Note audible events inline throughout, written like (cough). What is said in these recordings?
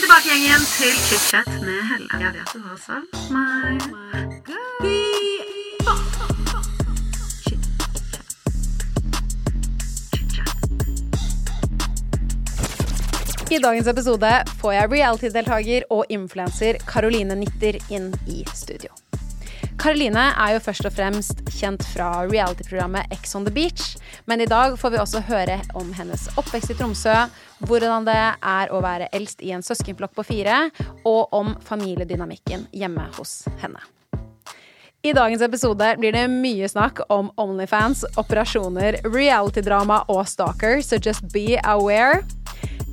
tilbake, gjengen, til chit-chat med Helle. Jeg vet du har savnet meg. I dagens episode får jeg reality-deltaker og influenser Caroline Nitter inn i studio. Caroline er jo først og fremst kjent fra reality-programmet Ex on the Beach, men i dag får vi også høre om hennes oppvekst i Tromsø, hvordan det er å være eldst i en søskenflokk på fire, og om familiedynamikken hjemme hos henne. I dagens episode blir det mye snakk om Onlyfans, operasjoner, reality-drama og stalker, så just be aware.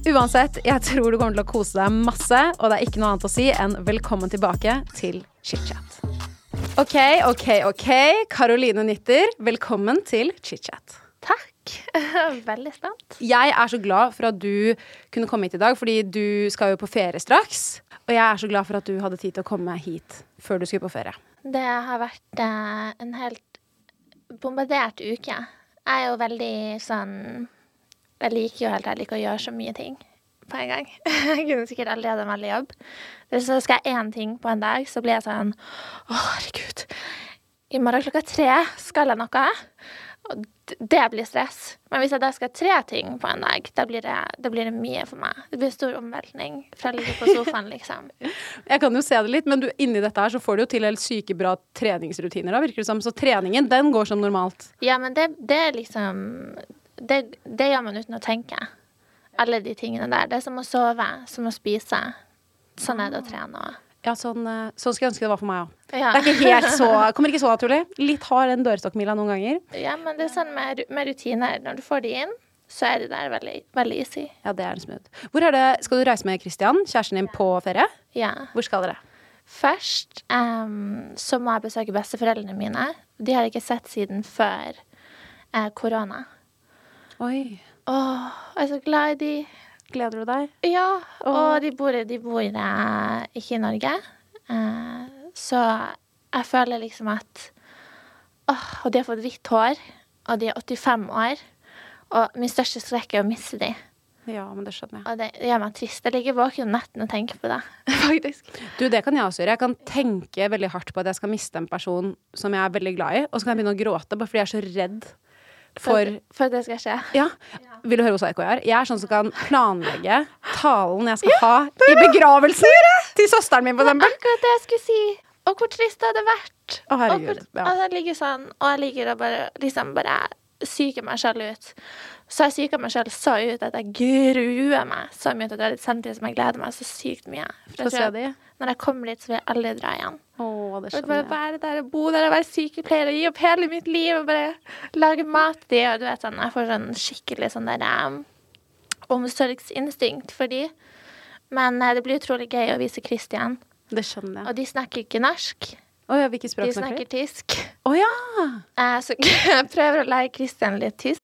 Uansett, jeg tror du kommer til å kose deg masse, og det er ikke noe annet å si enn velkommen tilbake til chit-chat. Ok, ok, ok. Karoline Nitter, velkommen til chit-chat. Takk. (laughs) Veldig spent. Jeg er så glad for at du kunne komme hit i dag, fordi du skal jo på ferie straks. Og jeg er så glad for at du hadde tid til å komme hit før du skulle på ferie. Det har vært eh, en helt bombardert uke. Jeg er jo veldig sånn Jeg liker jo helt jeg liker å gjøre så mye ting på en gang. (laughs) Jeg kunne sikkert allerede en veldig jobb. Hvis jeg skal én ting på en dag, så blir jeg sånn Å, herregud. I morgen klokka tre skal jeg noe. Og det blir stress. Men hvis jeg da skal tre ting på en dag, da blir det, da blir det mye for meg. Det blir stor omveltning fra å ligge på sofaen, (laughs) liksom. Jeg kan jo se det litt, men du, inni dette her så får du jo til helt syke bra treningsrutiner, da, virker det som. Så treningen, den går som normalt. Ja, men det, det er liksom det, det gjør man uten å tenke. Alle de tingene der. Det er som å sove, som å spise. Sånn er det å trene òg. Ja, sånn, eh, sånn skulle jeg ønske det var for meg òg. Ja. Det er ikke helt så, (laughs) kommer ikke så naturlig. Litt hard den dørstokkmila noen ganger. ja, men det er sånn med, med rutiner. Når du får de inn, så er det der veldig, veldig easy. Ja, det er en smooth. Hvor er det, Skal du reise med Christian, kjæresten din, på ferie? Ja. Hvor skal dere? Først um, så må jeg besøke besteforeldrene mine. De har jeg ikke sett siden før eh, korona. Oi. Åh, jeg er så glad i de. Gleder du deg? Ja, og de bor, de bor ikke i Norge. Eh, så jeg føler liksom at åh, Og de har fått hvitt hår, og de er 85 år. Og min største skrekk er å miste de. Ja, men det skjønner jeg. Og det gjør meg trist. Jeg ligger våken om netten og tenker på det, (laughs) faktisk. Du, det kan jeg også gjøre. Jeg kan tenke veldig hardt på at jeg skal miste en person som jeg er veldig glad i, og så kan jeg begynne å gråte bare fordi jeg er så redd for for at det skal skje. Ja. Vil du høre hvor psycho jeg er? Jeg er sånn som kan planlegge talen jeg skal ha i begravelsen til søsteren min, for Det var akkurat det jeg skulle si. Og hvor trist det hadde vært. Å, herregud, Og, hvor, ja. og jeg ligger sånn, og jeg ligger og bare, liksom bare syker meg selv ut. Så jeg psyka meg selv så ut at jeg gruer meg så mye til å dra dit, samtidig som jeg gleder meg så sykt mye. For jeg tror at når jeg kommer dit, så vil jeg aldri dra igjen. Å, det skjønner Jeg bare være der og bo der og være sykepleier og gi opp hele mitt liv og bare lage mat til dem. og du vet sånn, jeg får sånn skikkelig sånn der um, omsorgsinstinkt for de. Men eh, det blir utrolig gøy å vise Christian. Det skjønner jeg. Og de snakker ikke norsk. Oh, ja, hvilket De språk snakker snakker de? tysk. Å ja! Eh, Så (laughs) jeg prøver å lære Christian litt tysk.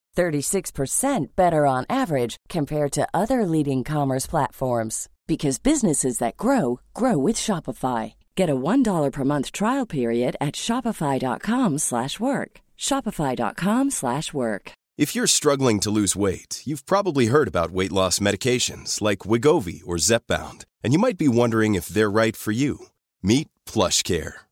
36% better on average compared to other leading commerce platforms because businesses that grow grow with Shopify. Get a $1 per month trial period at shopify.com/work. shopify.com/work. If you're struggling to lose weight, you've probably heard about weight loss medications like Wigovi or Zepbound, and you might be wondering if they're right for you. Meet PlushCare,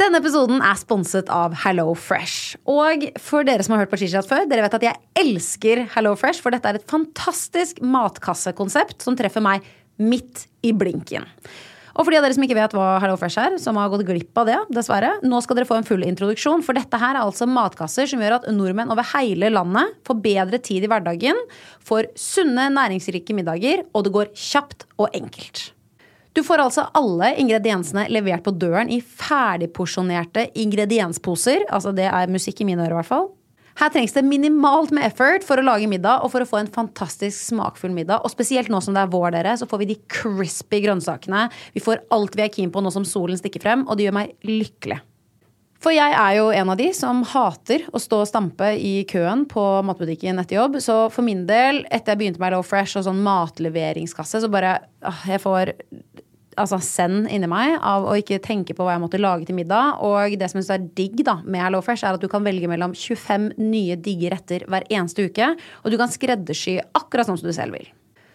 Denne episoden er sponset av Hello Fresh. Og for dere som har hørt på Chichat før, dere vet at jeg elsker Hello Fresh, for dette er et fantastisk matkassekonsept som treffer meg midt i blinken. Og for de av dere som ikke vet hva Hello Fresh er, som har gått glipp av det, dessverre, nå skal dere få en full introduksjon, for dette her er altså matkasser som gjør at nordmenn over hele landet får bedre tid i hverdagen, får sunne, næringsrike middager, og det går kjapt og enkelt. Du får altså alle ingrediensene levert på døren i ferdigporsjonerte ingrediensposer. Altså det er musikk i mine ører, i hvert fall. Her trengs det minimalt med effort for å lage middag og for å få en fantastisk smakfull middag. Og spesielt nå som det er vår, dere, så får vi de crispy grønnsakene. Vi får alt vi er keen på nå som solen stikker frem, og det gjør meg lykkelig. For jeg er jo en av de som hater å stå og stampe i køen på matbutikken etter jobb. Så for min del, etter jeg begynte med Low Fresh og sånn matleveringskasse, så bare åh, Jeg får altså send inni meg av å ikke tenke på hva jeg måtte lage til middag. Og det som jeg synes er digg da med Hello Fresh, er at du kan velge mellom 25 nye digge retter hver eneste uke. Og du kan skreddersy akkurat sånn som du selv vil.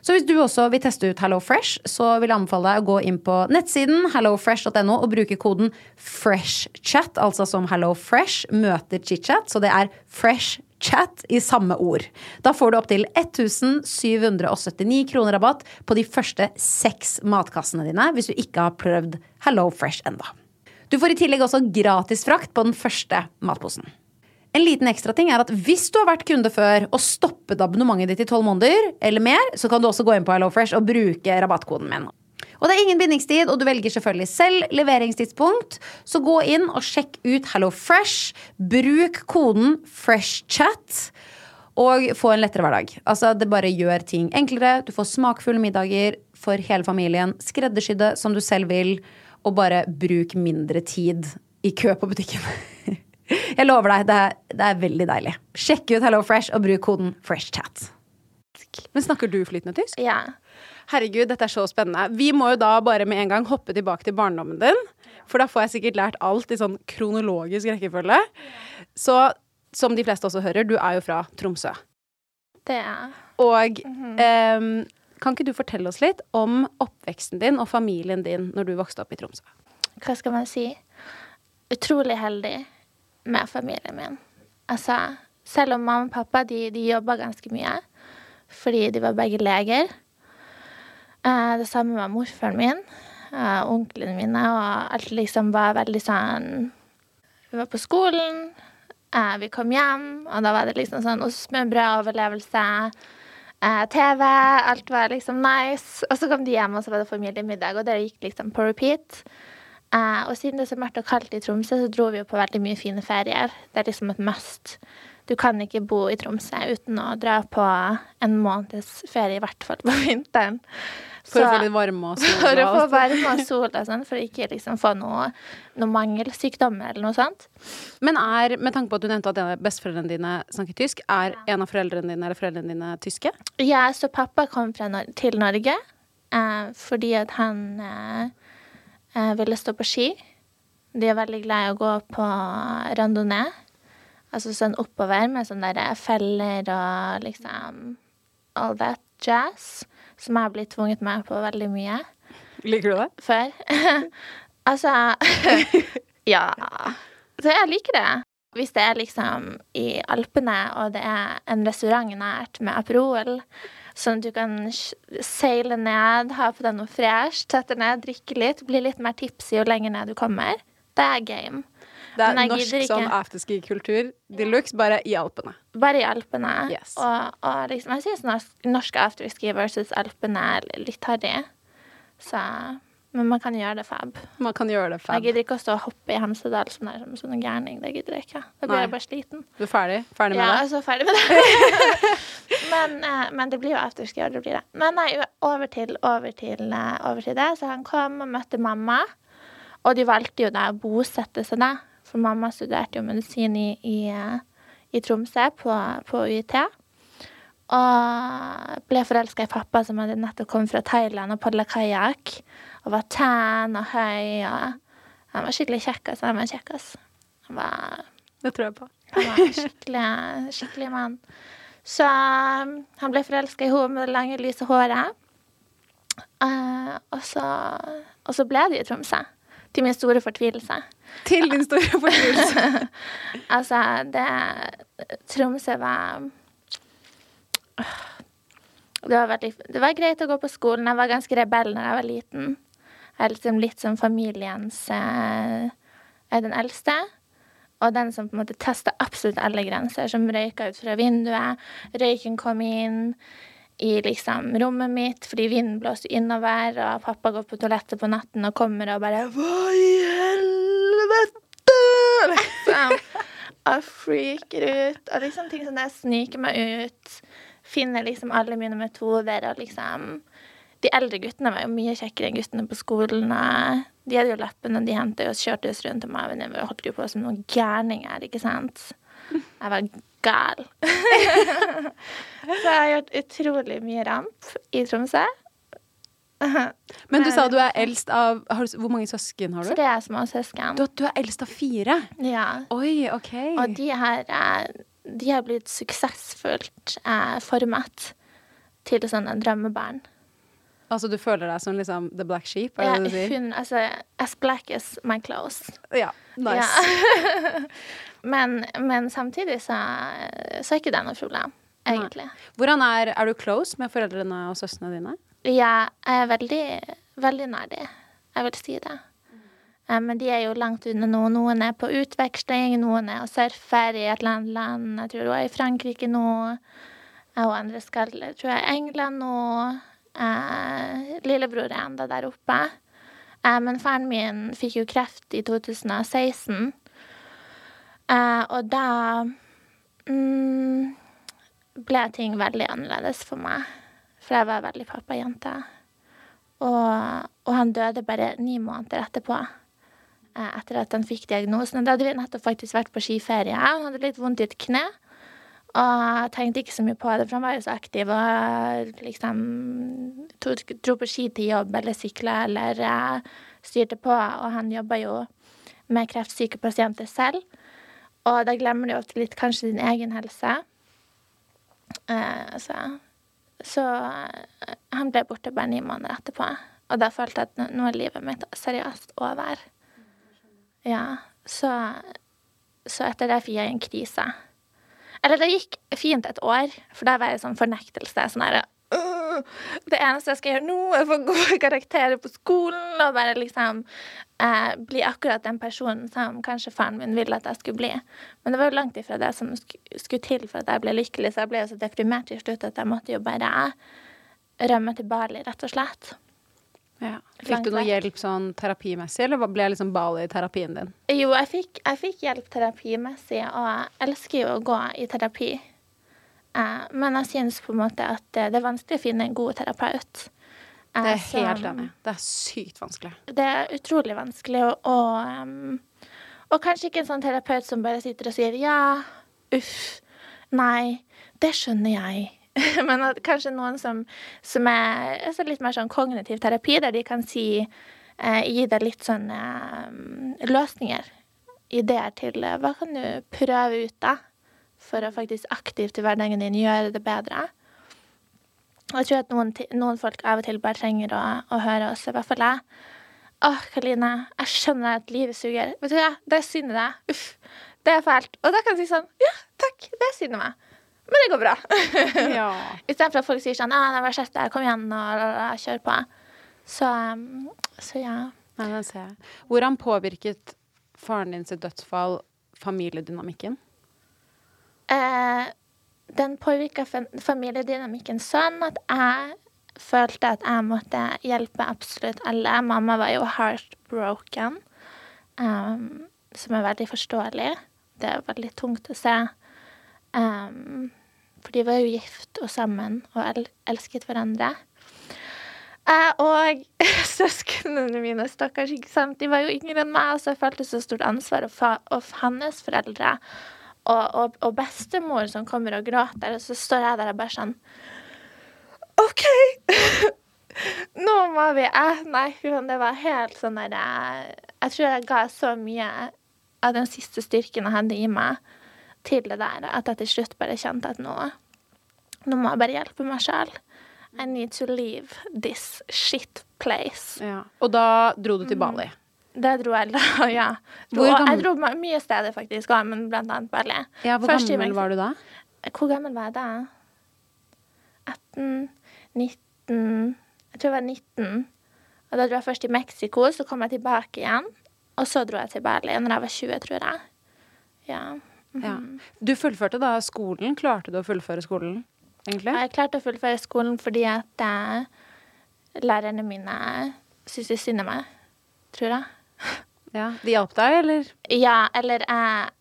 Så hvis du også vil teste ut Hello Fresh, så vil jeg anbefale deg å gå inn på nettsiden hellofresh.no og bruke koden FreshChat, altså som Hello Fresh møter chitchat. Så det er FreshChat i samme ord. Da får du opptil 1779 kroner rabatt på de første seks matkassene dine hvis du ikke har prøvd Hello Fresh enda. Du får i tillegg også gratis frakt på den første matposen. En liten ekstra ting er at Hvis du har vært kunde før og stoppet abonnementet ditt i tolv måneder, eller mer, så kan du også gå inn på HelloFresh og bruke rabattkoden min. Og det er ingen bindingstid, og du velger selvfølgelig selv leveringstidspunkt. Så gå inn og sjekk ut HelloFresh. Bruk koden FreshChat. Og få en lettere hverdag. Altså, det bare gjør ting enklere. Du får smakfulle middager for hele familien. Skreddersydde som du selv vil. Og bare bruk mindre tid i kø på butikken. (laughs) (laughs) Jeg lover deg, det er, det er veldig deilig. Sjekk ut HelloFresh og bruk koden FreshChat. Men snakker du flytende tysk? Ja. Herregud, dette er så spennende. Vi må jo da bare med en gang hoppe tilbake til barndommen din. For da får jeg sikkert lært alt i sånn kronologisk rekkefølge. Så som de fleste også hører, du er jo fra Tromsø. Det er Og em, kan ikke du fortelle oss litt om oppveksten din og familien din når du vokste opp i Tromsø? Hva skal man si? Utrolig heldig med familien min. Altså, selv om mamma og pappa de, de jobba ganske mye fordi de var begge leger. Eh, det samme var morfaren min og onklene mine, og alt liksom var veldig sånn Vi var på skolen, eh, vi kom hjem, og da var det liksom sånn overlevelse, eh, TV, alt var liksom nice. Og så kom de hjem, og så var det familiemiddag, og det gikk liksom på repeat. Eh, og siden det er så mørkt og kaldt i Tromsø, så dro vi jo på veldig mye fine ferier. Det er liksom et must. Du kan ikke bo i Tromsø uten å dra på en måneds ferie, i hvert fall på (laughs) vinteren. For å få litt varme og sol (laughs) For å få varme og sol og sånn, for å ikke liksom få noe, noe mangelsykdommer eller noe sånt. Men er, med tanke på at du nevnte at en besteforeldrene dine snakker tysk, er en av foreldrene dine eller foreldrene dine tyske? Ja, så pappa kom fra til Norge eh, fordi at han eh, ville stå på ski. De er veldig glad i å gå på randonee. Altså sånn oppover med sånne der feller og liksom all that jazz. Som jeg har blitt tvunget med på veldig mye Liker du det? før. (laughs) altså (laughs) Ja. Så jeg liker det. Hvis det er liksom i Alpene, og det er en restaurant nært med Aperol, sånn at du kan seile ned, ha på deg noe fresh, sette ned, drikke litt, bli litt mer tipsy jo lenger ned du kommer, det er game. Det er norsk sånn afterski-kultur de luxe, bare i Alpene. Bare i Alpene. Yes. Og, og liksom, jeg syns norsk, norsk afterski versus Alpene er litt harry. Så Men man kan gjøre det fab. Man kan gjøre det Jeg gidder ikke å stå og hoppe i Hemsedal som, der, som en gærning. Det gidder jeg ikke. Da blir Nei. jeg bare sliten. Du er ferdig? Ferdig med Ja, det? er så ferdig med det. (laughs) men, eh, men det blir jo afterski, og det blir det. Men nei, over til, over, til, eh, over til det. Så han kom og møtte mamma. Og de valgte jo da å bosette seg da. For mamma studerte jo medisin i, i, eh, i Tromsø, på, på UiT. Og ble forelska i pappa, som hadde nettopp kommet fra Thailand og padla kajakk. Og var tan og høy. og Han var skikkelig kjekkas. Han var en kjekkas. Han var Det tror jeg på. han var en skikkelig, skikkelig mann. Så um, han ble forelska i henne med det lange, lyse håret. Uh, og, så, og så ble det i Tromsø. Til min store fortvilelse. Til din store (laughs) fortvilelse. Altså, det Tromsø var det var, veldig, det var greit å gå på skolen. Jeg var ganske rebell når jeg var liten. Jeg er liksom litt som familiens eh, Jeg er den eldste. Og den som på en måte testa absolutt alle grenser, som røyka ut fra vinduet. Røyken kom inn i liksom rommet mitt fordi vinden blåste innover, og pappa går på toalettet på natten og kommer og bare Hva i helvete? Liksom. (laughs) Og freaker ut. Og liksom ting som det sniker meg ut. Finner liksom alle mine metoder og liksom De eldre guttene var jo mye kjekkere enn guttene på skolen. De hadde jo leppene, de hentet oss, kjørte oss rundt om meg. Vi holdt jo på som noen gærninger, ikke sant? Jeg var gal. (laughs) Så jeg har gjort utrolig mye ramp i Tromsø. Men du sa du er eldst av har du, Hvor mange søsken har du? Tre småsøsken. Du, du er eldst av fire? Ja. Oi, OK. Og de har, eh, de har blitt suksessfullt eh, formet til sånne drømmebarn. Altså du føler deg som liksom the black sheep? Er Ja, det du sier? hun, altså, as black as my clothes. Ja. Nice. Ja. (laughs) men, men samtidig så, så er ikke det noe problem, egentlig. Hvordan er, er du close med foreldrene og søstrene dine? Ja, jeg er veldig, veldig nær dem. Jeg vil si det. Eh, Men de er jo langt unna nå. Noen er på utveksling, noen er og surfer i et eller annet land. Jeg tror hun er i Frankrike nå. Og andre skal, tror jeg, England nå. Eh, lillebror er enda der oppe. Eh, men faren min fikk jo kreft i 2016. Eh, og da mm, ble ting veldig annerledes for meg. For jeg var veldig pappajente. Og, og han døde bare ni måneder etterpå. eh, Etter at han fikk diagnosen. Da hadde vi nettopp faktisk vært på skiferie. Han hadde litt vondt i et kne. Og jeg tenkte ikke så mye på det, for han var jo så aktiv og liksom dro på ski til jobb eller sykla eller styrte på. Og han jobba jo med kreftsyke pasienter selv. Og da glemmer du ofte litt kanskje din egen helse. Eh, så så eh, han ble borte bare ni måneder etterpå. Og da følte jeg at nå er livet mitt seriøst over. Ja, så, så etter det fikk jeg en krise. Eller det gikk fint et år, for da var jeg sånn fornektelse. Sånn her, «Åh, Det eneste jeg skal gjøre nå, er å få gode karakterer på skolen og bare liksom eh, bli akkurat den personen som kanskje faren min ville at jeg skulle bli. Men det var jo langt ifra det som sk skulle til for at jeg ble lykkelig, så jeg ble jo så deprimert til slutt at jeg måtte jo bare rømme til Bali, rett og slett. Ja. Fikk du noe hjelp sånn terapimessig, eller ble jeg liksom Bali terapien din? Jo, jeg fikk, jeg fikk hjelp terapimessig, og jeg elsker jo å gå i terapi. Eh, men jeg syns på en måte at det er vanskelig å finne en god terapeut. eh, Det er helt enig. Det er sykt vanskelig. Det er utrolig vanskelig, og, og, um, og kanskje ikke en sånn terapeut som bare sitter og sier ja, uff, nei, det skjønner jeg. (laughs) Men at kanskje noen som, som er altså litt mer sånn kognitiv terapi, der de kan si eh, Gi deg litt sånn eh, løsninger. Ideer til eh, hva kan du prøve ut, da? For å faktisk aktivt i hverdagen din gjøre det bedre. Jeg tror at noen, noen folk av og til bare trenger å, å høre oss, i hvert fall jeg. Åh, Karoline, jeg skjønner at livet suger. Vet du hva, det er synd i deg. Uff, det er fælt. Og da kan jeg si sånn, ja, takk, det er synd i meg. Men det går bra. Ja. (laughs) Istedenfor at folk sier sånn, ah, det var kjeft der, kom igjen, og kjør på. Så, um, så ja. Nei, den ser jeg. Hvordan påvirket faren din sitt dødsfall familiedynamikken? Eh, den påvirka familiedynamikken sånn at jeg følte at jeg måtte hjelpe absolutt alle. Mamma var jo heartbroken, um, som er veldig forståelig. Det er veldig tungt å se. Um, for de var jo gift og sammen og el elsket hverandre. Uh, og (laughs) søsknene mine, stakkars, ikke sant? de var jo yngre enn meg, og så jeg følte så stort ansvar. Og hans foreldre og, og, og bestemor som kommer og gråter, og så står jeg der og bare sånn OK! (laughs) Nå må vi eh, Nei, det var helt sånn der eh, Jeg tror jeg ga så mye av den siste styrken jeg hadde i meg, til det der, at jeg til slutt bare kjente at nå Nå må jeg bare hjelpe meg sjøl. I need to leave this shit place. Ja. Og da dro du til Bali. Det dro jeg da, (laughs) ja. Gammel- jeg dro mye steder, faktisk, også, men blant annet Bali. Ja, hvor Først gammel var du da? Hvor gammel var jeg da? 18, 19 Jeg tror jeg var 19. Og da dro jeg først til Mexico, så kom jeg tilbake igjen. Og så dro jeg til Bali når jeg var 20, tror jeg. Ja. Ja. Du fullførte da skolen. Klarte du å fullføre skolen, egentlig? Jeg klarte å fullføre skolen fordi at eh, lærerne mine syntes synd på meg, tror jeg. Ja. De hjalp deg, eller? Ja, eller jeg,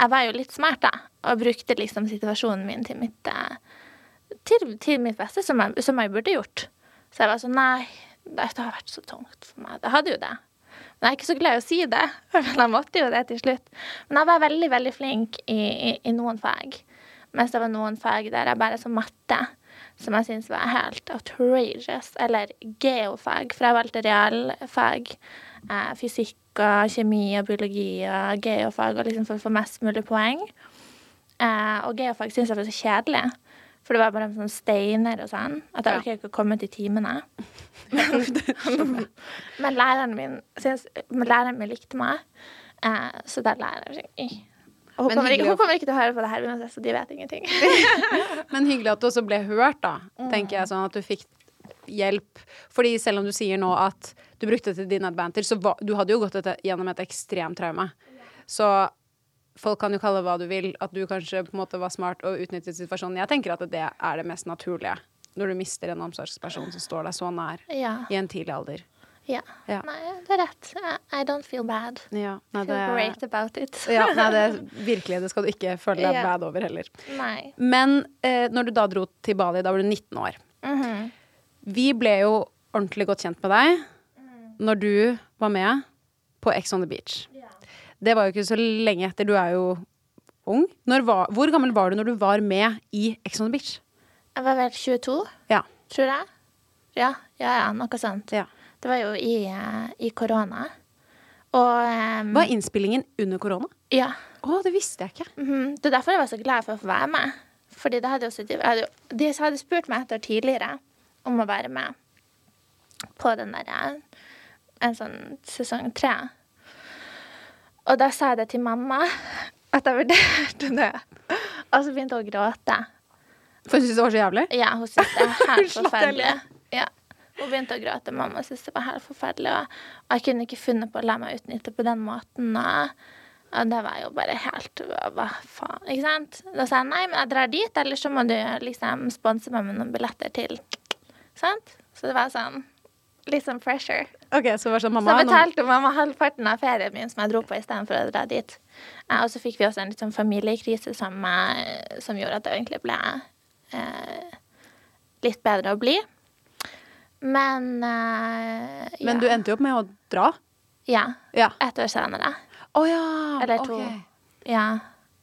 jeg var jo litt smart, da, og brukte liksom situasjonen min til mitt, eh, til, til mitt beste, som jeg, som jeg burde gjort. Så jeg var sånn Nei, dette har vært så tungt for meg. Det hadde jo det. Men jeg er ikke så glad i å si det, (laughs) for jeg måtte jo det til slutt. Men jeg var veldig, veldig flink i, i, i noen fag. Mens det var noen fag der jeg bare så matte, som jeg syntes var helt outrageous. Eller geofag, for jeg valgte realfag. Eh, fysikk og kjemi og biologi og geofag, og liksom for å få mest mulig poeng. Eh, og geofag syntes jeg var så kjedelig. For det var bare sånn steiner og sånn. At jeg orker ikke å komme til timene. (laughs) Men læreren min, synes, men læreren min likte meg, eh, så der lærer jeg sånn, Og hun kommer, ikke, hun kommer ikke til å høre på det her så de vet ingenting. (laughs) Men hyggelig at du også ble hørt, da. Tenker jeg sånn at du fikk hjelp. Fordi selv om du sier nå at du brukte det til din advantage, så var, du hadde jo gått etter, gjennom et ekstremt traume. Så folk kan jo kalle det hva du vil, at du kanskje på en måte var smart og utnyttet situasjonen. Jeg tenker at det er det mest naturlige. Når du mister en omsorgsperson som står deg så nær Ja. i en tidlig alder. ja. Ja. Nei, det er rett. I, don't feel bad. Ja, nei, I feel great about it. ja, nei, det (laughs) virkelig, det skal du ikke føle deg bad over heller. Nei. Men eh, når du da dro til Bali, da var du 19 år. Mhm. Vi ble jo ordentlig godt kjent med deg når du var med på Ex on the Beach. Det var jo ikke så lenge etter. Du er jo ung. Var, hvor gammel var du når du var med i Ex on the Beach? Jeg var vel 22, Ja. tror jeg. Ja, ja, ja noe sånt. ja. Det var jo i, eh, i korona. Og um, Var innspillingen under korona? Ja. Å, det visste jeg ikke. Mhm. Det er derfor jeg var så glad for å få være med. Fordi det hadde jo sittet, hadde, De hadde spurt meg et år tidligere om å være med på den der En sånn sesong tre. Og da sa jeg det til mamma, at jeg vurderte det. Og så begynte hun å gråte. For hun syntes det var så jævlig. Ja, hun syntes det var (laughs) helt forferdelig. Ja. Hun begynte å gråte. Mamma syntes det var helt forferdelig. Og, jeg kunne ikke funnet på å la meg utnytte på den måten. Og, det var jo bare helt hva faen? Ikke sant? Da sa jeg nei, men jeg drar dit, eller så må du liksom sponse meg med noen billetter til. Sant? Så det var sånn litt sånn pressure. Ok, Så sånn, Så mamma nå- betalte mamma halvparten av ferien min som jeg dro på istedenfor å dra dit. Eh, og så fikk vi også en litt sånn familiekrise som, eh, som gjorde at det egentlig ble eh, litt bedre å bli. Men eh, ja. Men du endte jo opp med å dra. Ja. Ja. Ett år senere. Å ja. Eller to. ok. Ja.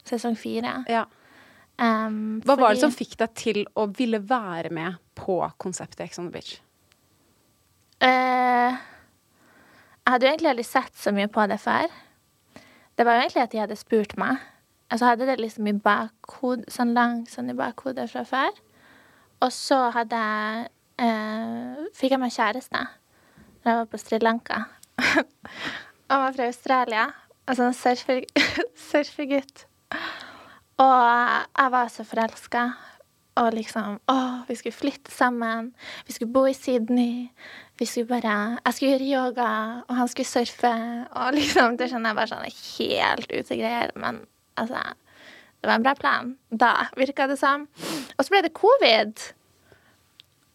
Sesong fire. Ja. Um, Hva var det som fikk deg til å ville være med på konseptet Ex on the Beach? Eh, jeg hadde jo egentlig aldri sett så mye på det før. Det var jo egentlig at de hadde spurt meg. Altså hadde det liksom i bakhod, sånn langt sånn i bakhodet fra før. Og så hadde jeg eh, Fikk jeg meg kjæreste da jeg var på Sri Lanka. (laughs) Han var fra Australia. Og sånn surfer. (laughs) Og jeg var så forelska. Og liksom Å, vi skulle flytte sammen. Vi skulle bo i Sydney. Vi skulle bare Jeg skulle gjøre yoga, og han skulle surfe. Og liksom Det skjønner jeg bare sånn helt ute greier. Men altså Det var en bra plan. Da virka det som. Og så ble det covid.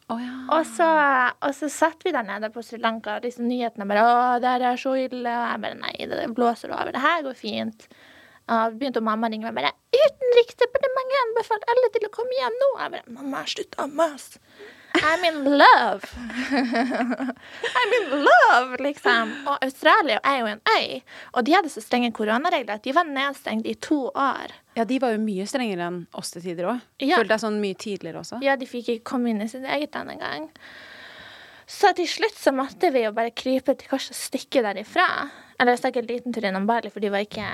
Oh, ja. Og så, og så satt vi der nede på Sri Lanka, og liksom nyhetene bare 'Å, det er så ille.' Og jeg bare 'Nei, det blåser over. Det her går fint.' Og begynte mamma å ringe meg bare 'Utenriksdepartementet anbefaler alle til å komme hjem nå.' Jeg bare 'Mamma, slutt å mase. I'm in love'. (laughs) I'm in love, liksom. Og Australia er jo en øy, og de hadde så strenge koronaregler at de var nedstengt i to år. ja, de var jo mye strengere enn oss til tider òg. Ja. Følte jeg sånn mye tidligere også. Ja, de fikk ikke komme inn i sitt eget land engang. Så til slutt så måtte vi jo bare krype til korset og stikke derifra. Eller jeg stakk en liten tur innom Bali, for de var ikke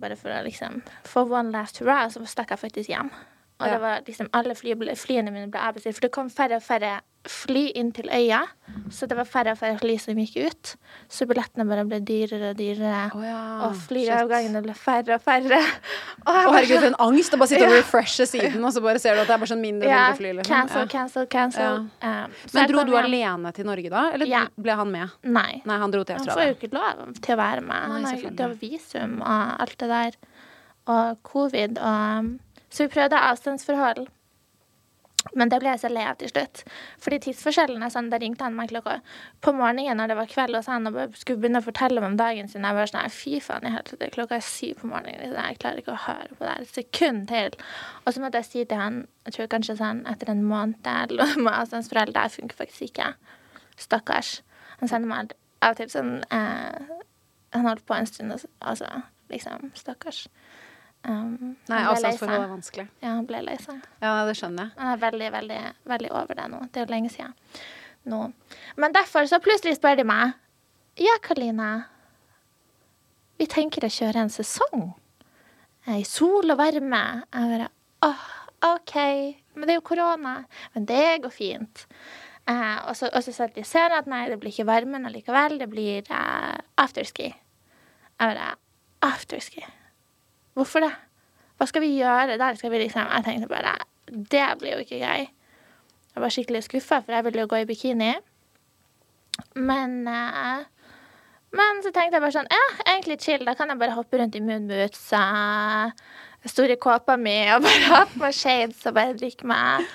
Bare for å liksom få one last hurra, så stakk jeg faktisk hjem. Og Ja. det var liksom alle fly, flyene mine ble avbestilt, for det kom færre og færre fly inn til øya, så det var færre og færre fly som gikk ut. Så billettene bare ble dyrere og dyrere. oh, ja, og flyavgangene ble færre og færre. (laughs) Og bare herregud, for en angst å bare sitte og refreshe siden, og så bare ser du at det er bare sånn mindre og ja, mindre fly. Liksom. cancel, Ja. cancel, cancel. Um, Men dro du med. alene til Norge da, eller Ja. ble han med? Nei. Nei, han dro til Han får jo ikke lov til å være med. Nei, Han har jo visum og alt det der. Og covid og um, Så vi prøvde avstandsforhold. Men det ble jeg så lei av til slutt. Fordi tidsforskjellen er sånn, Da ringte han meg klokka på morgenen når det var kveld hos han og skulle begynne å fortelle om dagen sin. Jeg var sånn Fy faen, jeg hørte det klokka er syv på morgenen. Liksom. Jeg klarer ikke å høre på det her et sekund til. Og så måtte jeg si til han, jeg tror kanskje sånn etter en måned eller noe med avstandsforhold, det funker faktisk ikke. Stakkars. Han sender meg av og til sånn eh, Han holdt på en stund, og så- altså liksom Stakkars. Um, Nei, avstandsforhold er vanskelig. Ja, han ble lei seg. Ja, det skjønner jeg. Han er veldig, veldig, veldig over det nå. Det er jo lenge siden nå. Men derfor så plutselig spør de meg Ja, Karoline. Vi tenker å kjøre en sesong. I sol og varme. Jeg bare åh, OK. Men det er jo korona. Men det går fint. Eh, og så, sa de senere at nei, det blir ikke varmen allikevel. Det blir eh, afterski. Jeg bare Afterski? Hvorfor det? Hva skal vi gjøre der? Skal vi liksom Jeg tenkte bare Det blir jo ikke gøy. Jeg var skikkelig skuffa, for jeg ville jo gå i bikini. Men eh, Men så tenkte jeg bare sånn Ja, egentlig chill. Da kan jeg bare hoppe rundt i moonboots, store kåpa mi, og bare ha på meg shades og bare drikke meg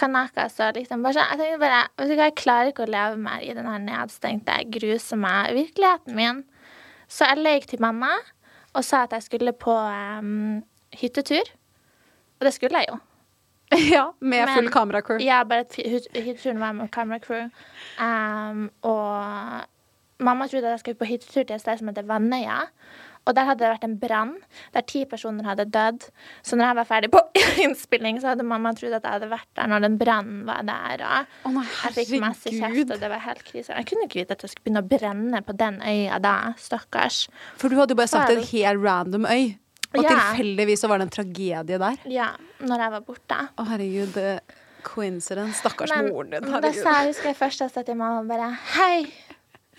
kanakas og liksom bare sånn. Jeg tenkte bare Vet du hva, jeg klarer ikke å leve mer i den her nedstengte, grusomme virkeligheten min. Så jeg løy til mamma og sa at jeg skulle på um, hyttetur. Og det skulle jeg jo. (laughs) Ja, med Men- full kameracrew. Ja, bare hytteturen var med kameracrew. Um, og mamma trodde at jeg skulle på hyttetur til et sted som heter Vannøya. Og der hadde det vært en brann der ti personer hadde dødd. Så når jeg var ferdig på (laughs) innspilling, så hadde mamma trodd at jeg hadde vært der når den brannen var der. Og oh, jeg fikk masse kjeft, og det var helt krise. Jeg kunne ikke vite at jeg skulle begynne å brenne på den øya da. Stakkars. For du hadde jo bare sagt en helt random øy. Og Ja. tilfeldigvis så var det en tragedie der. Ja, når jeg var borte. Å herregud, coincidence. Stakkars Men moren din. Herregud. da sa jeg, husker jeg først jeg sa til mamma bare Hei,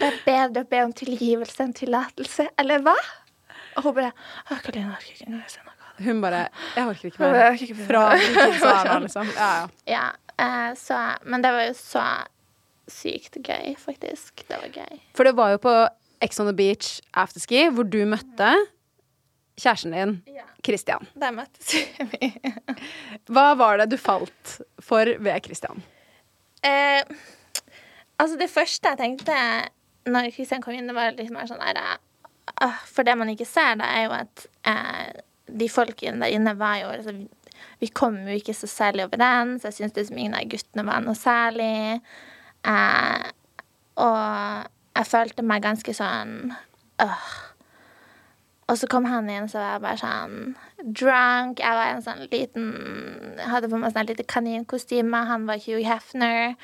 det er bedre å be om tilgivelse enn tillatelse. Eller hva? Og hun bare Karoline, jeg orker ikke engang se noe. Hun bare Jeg orker ikke Jeg mer. orker ikke mer. Fra nå, liksom. Ja, ja. Ja, eh, så Men det var jo så sykt gøy, faktisk. Det var gøy. For det var jo på Ex on the Beach afterski hvor du møtte kjæresten din, Ja. Christian. Der møttes vi. Hva var det du falt for ved Christian? Eh, altså, det første jeg tenkte når Kristian kom inn, det var litt mer sånn der For det man ikke ser, da, er jo at eh, de folkene der inne var jo altså, vi, vi kom jo ikke så særlig overens. Jeg syns liksom ingen av guttene var noe særlig. Eh, og jeg følte meg ganske sånn øh. Og så kom han inn, så var jeg bare sånn drunk. Jeg var en sånn liten Hadde på meg sånn lite kaninkostyme. Han var Hugh Hefner.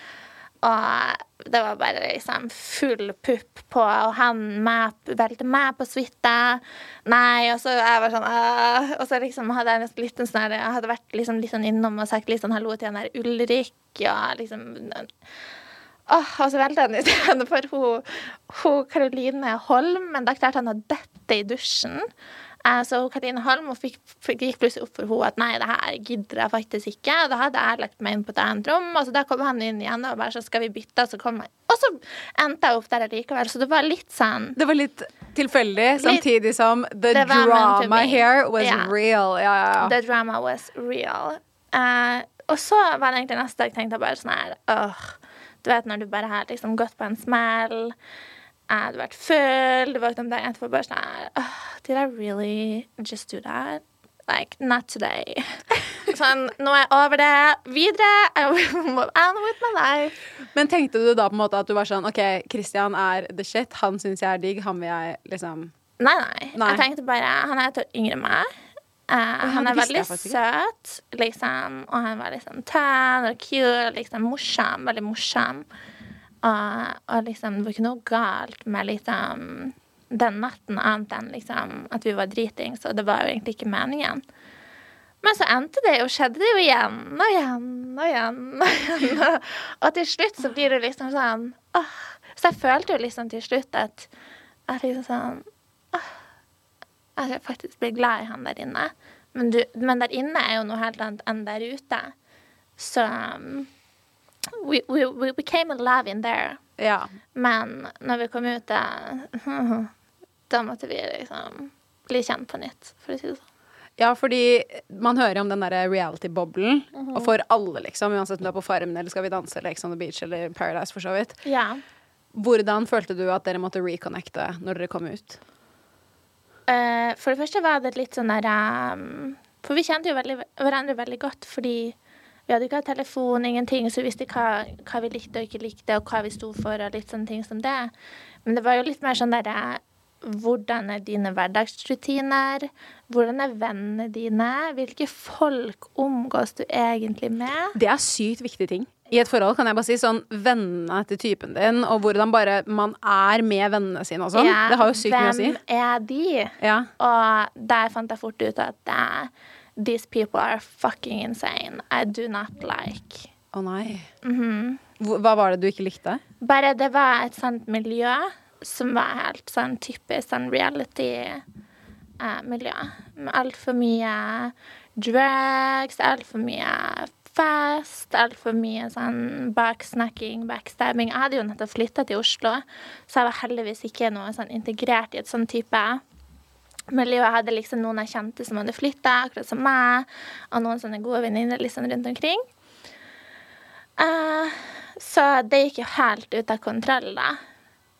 Og det var bare liksom full pupp på, og han meg, velte meg på suite. Nei, og så jeg var sånn «Åh». Og så liksom hadde jeg nesten litt sånn Jeg hadde vært liksom litt sånn innom og sagt litt sånn hallo til han der Ulrik, og liksom Åh, og så velte han i for hun Karoline Holm, men da klarte han å dette i dusjen. Eh, Så Katrine Holm og fikk, gikk plutselig opp for henne at nei, det her gidder jeg faktisk ikke. Og da hadde jeg lagt meg inn på et annet rom, og så da kom han inn igjen og bare så skal vi bytte, og så kom han. Og så endte jeg opp der likevel, så det var litt sånn Det var litt tilfeldig, samtidig som the drama here was yeah. real. Ja, ja, ja. The drama was real. Uh, og så var det egentlig neste dag tenkte jeg bare sånn her åh, Du vet når du bare har liksom gått på en smell, du har vært full, du våkner om dagen etterpå bare sånn Did I really just do that? Like, not today. (laughs) Sånn, nå er jeg over det. Videre. I (laughs) move on with my life. Men tenkte du da på en måte at du var sånn OK, Christian er the shit, han syns jeg er digg, han vil jeg liksom Nei, nei. Nei. Jeg tenkte bare Han er et år yngre enn meg. Uh, han det er veldig søt, liksom. Og han var liksom tan og cute, liksom morsom. Veldig morsom. Og, og liksom, det var ikke noe galt med liksom den natten, annet enn liksom at vi var dritings, og det var jo egentlig ikke meningen. Men så endte det jo, skjedde det jo igjen og igjen og igjen. Og igjen. (laughs) Og til slutt så blir det liksom sånn åh. Så jeg følte jo liksom til slutt at at liksom sånn åh, jeg faktisk blir glad i han der inne. Men, du, men der inne er jo noe helt annet enn der ute. Så um, we, we, we became alive in there. Ja. Men når vi kom ut, da, (laughs) da måtte vi liksom bli kjent på nytt, for å si det sånn. Ja, fordi man hører om den der reality-boblen, og for alle, liksom, uansett om du er på Farmen eller Skal vi danse eller Ex on the Beach eller Paradise, for så vidt. Ja. Hvordan følte du at dere måtte reconnecte når dere kom ut? Uh, for det første var det litt sånn der um, For vi kjente jo veldig, hverandre veldig godt fordi vi hadde ikke hatt telefon, ingenting, så vi visste hva, hva vi likte og ikke likte, og hva vi sto for, og litt sånne ting som det. Men det var jo litt mer sånn derre Hvordan er dine hverdagsrutiner? Hvordan er vennene dine? Hvilke folk omgås du egentlig med? Det er sykt viktige ting. I et forhold kan jeg bare si sånn vennene til typen din, og hvordan bare man er med vennene sine og sånn. Ja, det har jo sykt mye å si. Hvem er de? Ja. Og der fant jeg fort ut at eh, these people are fucking insane. I do not like. Å nei. Mm Hva hva var det du ikke likte? Bare det var et sånt miljø som var helt sånn typisk sånn reality-miljø. Med altfor mye drugs, altfor mye fest, altfor mye sånn baksnakking, backstabbing. Jeg hadde jo nettopp flytta til Oslo, så jeg var heldigvis ikke noe sånn integrert i et sånn type miljø. Jeg hadde liksom noen jeg kjente som hadde flytta, akkurat som meg, og noen sånne gode venninner liksom rundt omkring. Uh, så det gikk jo helt ut av kontroll, da.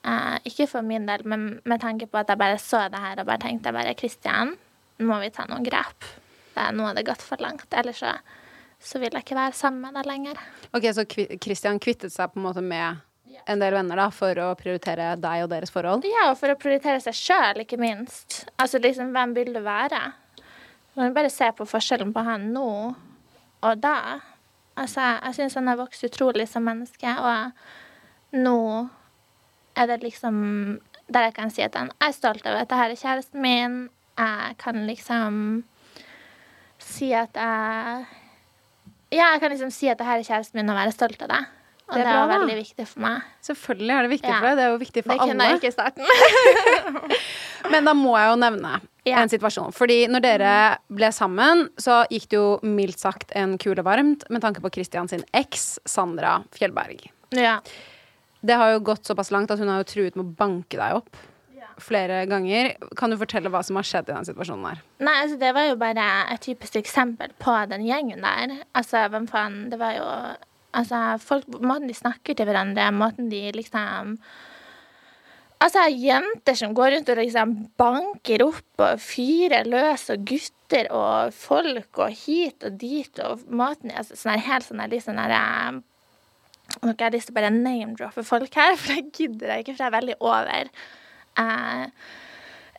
Uh, ikke for min del, men med tanke på at jeg bare så det her og bare tenkte bare Kristian, nå må vi ta noen grep. Nå har det gått for langt. Ellers så, så vil jeg ikke være sammen med deg lenger. Ok, Så Kristian kvittet seg på en måte med en del venner da, for å prioritere deg og deres forhold? Ja, og for å prioritere seg sjøl, ikke minst. Altså liksom, hvem vil du være? Kan bare se på forskjellen på han nå og da. Altså, jeg syns han har vokst utrolig som menneske, og nå er det liksom der jeg kan si at han er stolt over at dette er kjæresten min. Jeg kan liksom si at jeg Ja, jeg kan liksom si at dette er kjæresten min og være stolt av det. Og Det det er bra, bra, da. veldig viktig for meg. Selvfølgelig er det viktig Ja. for deg. Det er jo viktig for Det kunne jeg ikke i starten. (laughs) Men da må jeg jo nevne Ja. en situasjon. Fordi når dere ble sammen, så gikk det jo mildt sagt en kule varmt med tanke på Christian sin eks, Sandra Fjellberg. ja. Det har jo gått såpass langt at hun har jo truet med å banke deg opp flere ganger. Kan du fortelle hva som har skjedd i den situasjonen der? Nei, altså det var jo bare et typisk eksempel på den gjengen der. Altså, hvem faen Det var jo Altså, folk Måten de snakker til hverandre, måten de liksom Altså, jenter som går rundt og liksom banker opp og fyrer løs, og gutter og folk og hit og dit, og måten altså, Sånn her, helt sånn her, litt sånn her eh, Nå har jeg lyst til å bare name-droppe folk her, (laughs) for det gidder jeg ikke, for jeg er veldig over eh,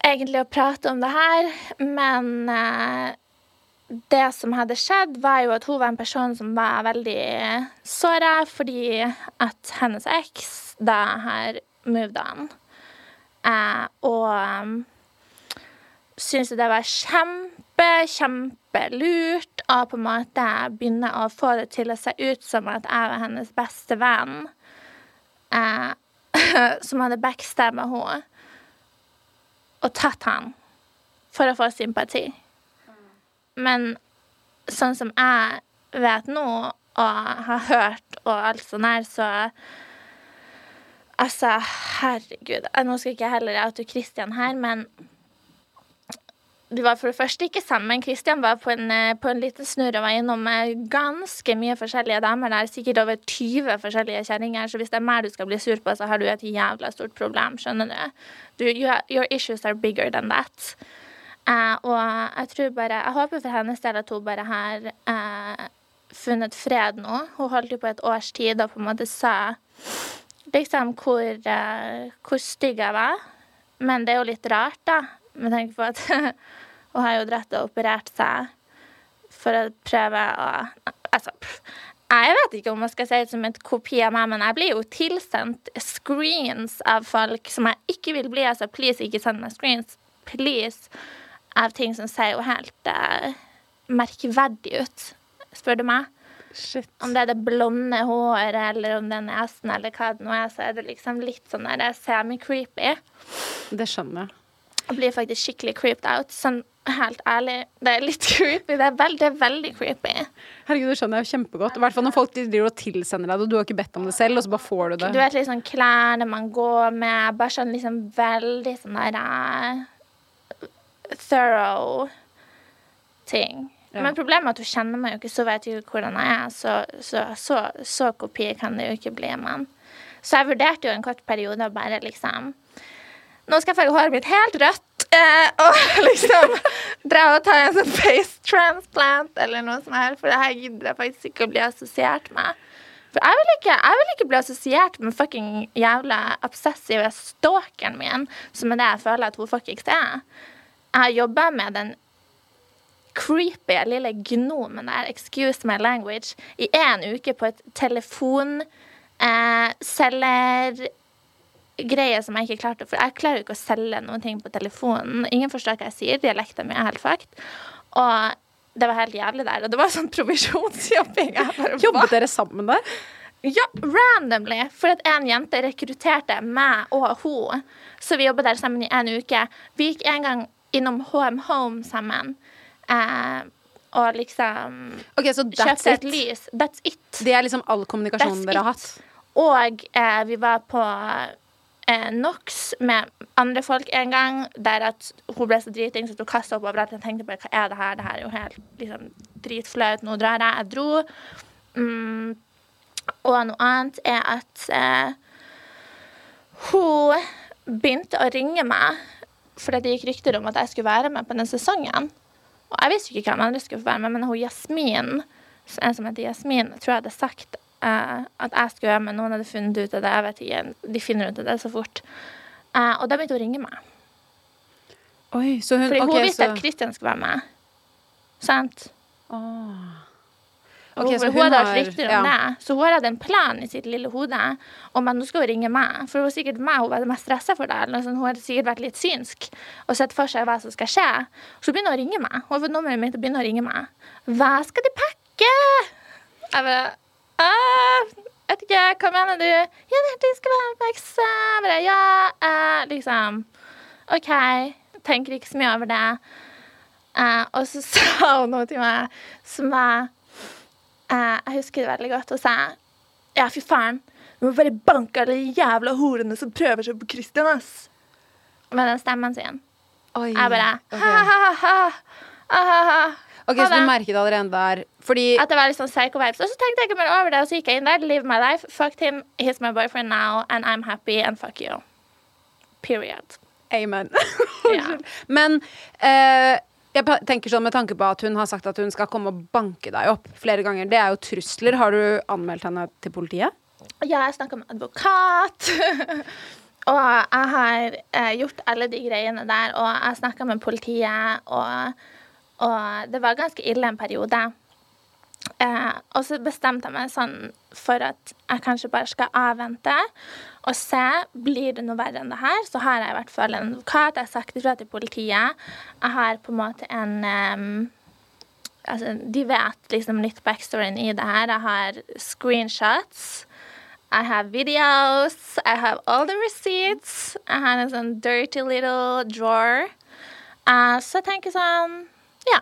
egentlig å prate om det her, men eh, det som hadde skjedd, var jo at hun var en person som var veldig såra fordi at hennes eks da har moved on. Eh, og um, syntes jo det var kjempe, kjempelurt å på en måte begynne å få det til å se ut som at jeg var hennes beste venn, eh, (laughs) som hadde backstabba henne og tatt han for å få sympati. Men sånn som jeg vet nå, og har hørt og alt sånn her, så Altså, herregud. Nå skal ikke jeg heller oute Christian her, men de var for det første ikke sammen. Christian var på en, eh, på en liten snurr og var innom eh, ganske mye forskjellige damer der. Sikkert over 20 forskjellige kjerringer. Så hvis det er meg du skal bli sur på, så har du et jævla stort problem. Skjønner du? du you your issues are bigger than that. Eh, og jeg tror bare Jeg håper for hennes del at hun bare har eh, funnet fred nå. Hun holdt jo på et års tid og på en måte sa liksom hvor, eh, hvor stygg jeg var. Men det er jo litt rart, da, med tanke på at (laughs) hun har jo dratt og operert seg for å prøve å Altså, jeg vet ikke om jeg skal si det som et kopi av meg, men jeg blir jo tilsendt screens av folk som jeg ikke vil bli. Altså, please, ikke send meg screens. Please. Av ting som ser jo helt uh, merkverdig ut, spør du meg. Shit. Om det er det blonde håret, eller om det er nesen, eller hva det nå er, så er det liksom litt sånn der semi-creepy. Det skjønner jeg. Jeg blir faktisk skikkelig creeped out. Sånn helt ærlig, det er litt (laughs) creepy. Det er, veld, det er veldig creepy. Herregud, det skjønner jeg kjempegodt. I hvert fall når folk driver og tilsender deg det, og du har ikke bedt om det selv, og så bare får du det. Du vet liksom klærne man går med, bare sånn liksom veldig sånn der eh, thorough ting. Ja. Men problemet er at hun kjenner meg jo ikke, så vet jeg ikke hvordan jeg er. Så, så, så, så kopi kan det jo ikke bli. Men. Så jeg vurderte jo en kort periode å bare liksom Nå skal jeg farge håret mitt helt rødt. Eh, og (laughs) liksom dra og ta en sånn face transplant eller noe sånt her. For det her gidder jeg faktisk ikke å bli assosiert med. For jeg vil ikke, jeg vil ikke bli assosiert med fucking jævla obsessive stalkeren min, som er det jeg føler at hun fuckings er. Jeg har jobba med den creepy lille gnomen der, excuse my language, i én uke på et telefon eh, selgergreie som jeg ikke klarte. For jeg klarer jo ikke å selge noen ting på telefonen. Ingen forstår hva jeg sier. Dialekten min er helt fucked. Og det var helt jævlig der. Og det var sånn (laughs) provisjonsjobbing. Jobbet dere sammen der? ja, randomly. For at en jente rekrutterte meg og hun. Så vi jobba der sammen i en uke. Vi gikk en gang innom HM Home sammen. Eh, og liksom okay, so kjøpte et lys. That's it. Det er liksom all kommunikasjonen That's dere har hatt. Og eh, vi var på eh, NOx med andre folk en gang, der at hun ble så driting så hun kasta opp overalt. Jeg tenkte bare hva er det her? Det her er jo helt liksom, dritflaut. Nå drar jeg. Jeg dro. Mm. Og noe annet er at eh, hun begynte å ringe meg fordi det gikk rykter om at jeg skulle være med på den sesongen. Og jeg visste ikke hvem andre skulle få være med, men hun Jasmin, en som heter Jasmin, tror jeg hadde sagt uh, at jeg skulle være med. Noen hadde funnet ut av det. Jeg vet ikke, De finner ut av det så fort. Uh, og da begynte hun å ringe meg. Oi, så hun Fordi hun hun visste så, at Kristian skulle være med. Sant? Åh. Og Ok, hun, så hun hadde har- hatt rykter om ja. det. Så hun hadde en plan i sitt lille hode om at nå skal hun ringe meg. For det var sikkert meg hun var mest stressa for det. Hun hadde sikkert vært litt synsk og sett for seg hva som skal skje. Så begynner hun å ringe meg. Hun har fått nummeret mitt og begynner å ringe meg. Hva skal de pakke? Jeg bare Jeg Vet ikke, hva mener du? Ja, det de skal være på ekse. Bare ja, eh, liksom. OK. Tenker ikke så mye over det. Eh, og så (laughs) sa hun noe til meg som var eh, Jeg husker det veldig godt. Og sa Ja, fy faen. Du må bare banke alle de jævla horene som prøver seg på Christian, ass. Med den stemmen sin. Oi. Jeg bare ok. ha-ha-ha. Ok, så du merket allerede der Fordi At det var litt sånn psycho-vibes. Og så tenkte jeg ikke mer over det, og så gikk jeg inn der. Live my life. Fucked him. He's my boyfriend now, and I'm happy, and fuck you. Period. Amen. (laughs) Ja. Men eh, jeg tenker sånn med tanke på at hun har sagt at hun skal komme og banke deg opp flere ganger. Det er jo trusler. Har du anmeldt henne til politiet? Ja, jeg snakka med advokat. (laughs) og jeg har eh, gjort alle de greiene der, og jeg snakka med politiet, og, og det var ganske ille en periode. Eh, og så bestemte jeg meg sånn for at jeg kanskje bare skal avvente og se. Blir det noe verre enn det her, så har jeg i hvert fall en advokat. Jeg har sagt ifra til politiet. Jeg har på en måte en em, altså, De vet liksom litt backstoryen i det her. Jeg har screenshots. I have videos. I have all the receipts. Har en sånn dirty little drawer. Uh, så jeg tenker sånn Ja.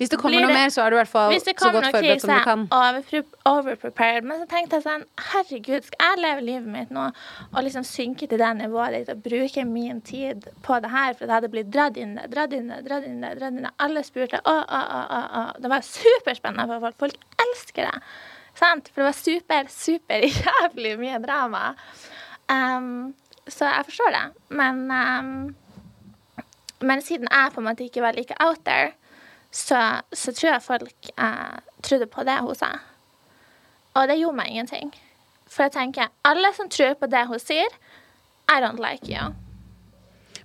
Hvis det kommer noe det- mer, så er du i hvert fall så godt noe forberedt som du kan. krise, overpre- overprepared. Men så tenkte jeg sånn Herregud, skal jeg leve livet mitt nå og liksom synke til det nivået ditt og bruke min tid på det her? For det hadde blitt dratt inn det, dratt inn det, dratt inn det. dratt inn det. Alle spurte. Å, å, å, å. Det var superspennende for folk. Folk elsker det. Sant? For det var super, super (laughs) jævlig mye drama. Um, så jeg forstår det. Men um, men siden jeg på en måte ikke var like out there, så, så tror jeg folk eh, trodde på det hun sa. Og det gjorde meg ingenting. For jeg tenker, alle som tror på det hun sier, I don't like you.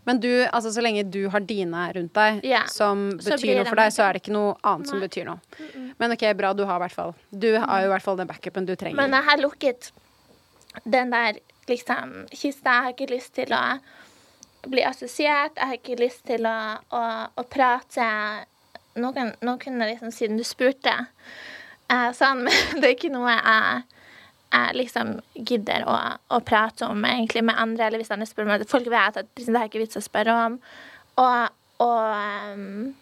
Men du, altså så lenge du har dine rundt deg yeah. som betyr noe for deg, så er det ikke noe annet som betyr noe. Men ok, bra, du har i hvert fall Du har jo i hvert fall den backupen du trenger. Men jeg har lukket den der liksom kista. Jeg har ikke lyst til å bli assosiert. Jeg har ikke lyst til å, å, å prate noen kunne liksom, siden du spurte eh, sånn, (laughs) men det er ikke noe jeg, jeg liksom gidder å, å prate om egentlig med andre, eller hvis andre spør meg. Folk vet at liksom, det er ikke vits å spørre om. Og, og um,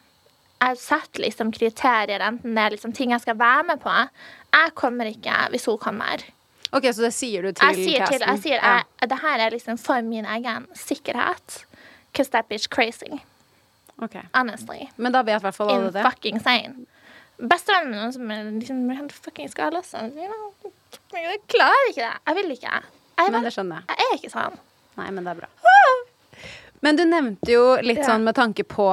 jeg setter liksom kriterier, enten det er liksom ting jeg skal være med på. Jeg kommer ikke hvis hun kommer. Ok, Så det sier du til Jeg sier til, jeg sier jeg, det her er liksom for min egen sikkerhet. Because that bitch crazy, Ok. honestly. Men da vet i hvert fall alle In det. fucking sane. Bestevennen min som er liksom helt fucking sånn. you know, Jeg klarer ikke det. Jeg vil ikke. Jeg, Men det skjønner jeg. jeg er ikke sånn. Nei, men det er bra. Men du nevnte jo litt Ja. sånn med tanke på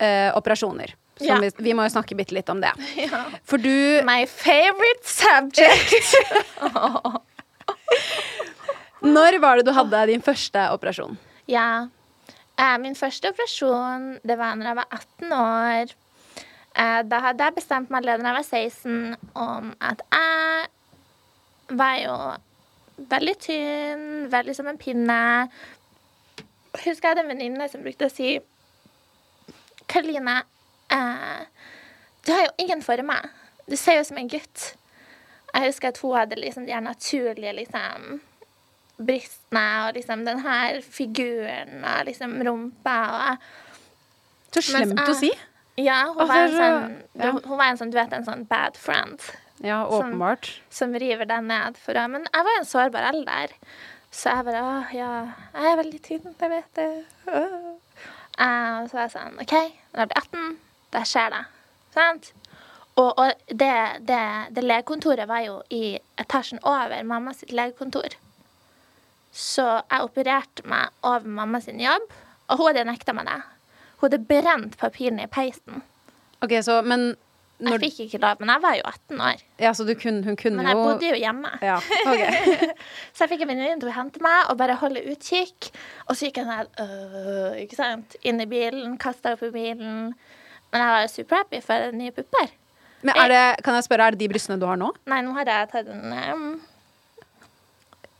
eh, operasjoner. Som Ja. vi, vi må jo snakke bitte litt om det. (laughs) For du My favorite subject. (laughs) Når var det du hadde din første operasjon? Ja. Eh, min første operasjon, det var da jeg var 18 år. Eh, da hadde jeg bestemt meg allerede da jeg var 16 om at jeg var jo veldig tynn, veldig som en pinne. Husker jeg hadde en venninne som brukte å si Karoline, eh, du har jo ingen former. Du ser jo ut som en gutt. Jeg husker at hun hadde liksom de naturlige liksom brystene og liksom den her figuren og liksom rumpa og Så slemt å si. Ja, hun var en sånn ja. Hun var en sånn, du vet, en sånn bad friend Ja, åpenbart. som river deg ned for Men jeg var en sårbar alder. Så jeg bare Å, ja, jeg er veldig tynn, jeg vet det. Og så var jeg sånn OK, når jeg blir 18, da skjer det. Sant? Og, og det, det, det legekontoret var jo i etasjen over mamma sitt legekontor. Så jeg opererte meg over mamma sin jobb, og hun hadde nekta meg det. Hun hadde brent papirene i peisen. Ok, så, men Jeg fikk ikke lov, men jeg var jo 18 år. Ja, så du kun, hun kunne Men jeg jo bodde jo hjemme. Ja, okay. (laughs) Så jeg fikk en venninne til å hente meg og bare holde utkikk. Og så gikk jeg sånn øh, ikke sant? inn i bilen, kasta opp i bilen. Men jeg var superhappy for nye pupper. Men er det, kan jeg spørre, er det de brystene du har nå? Nei, nå har jeg tatt en um,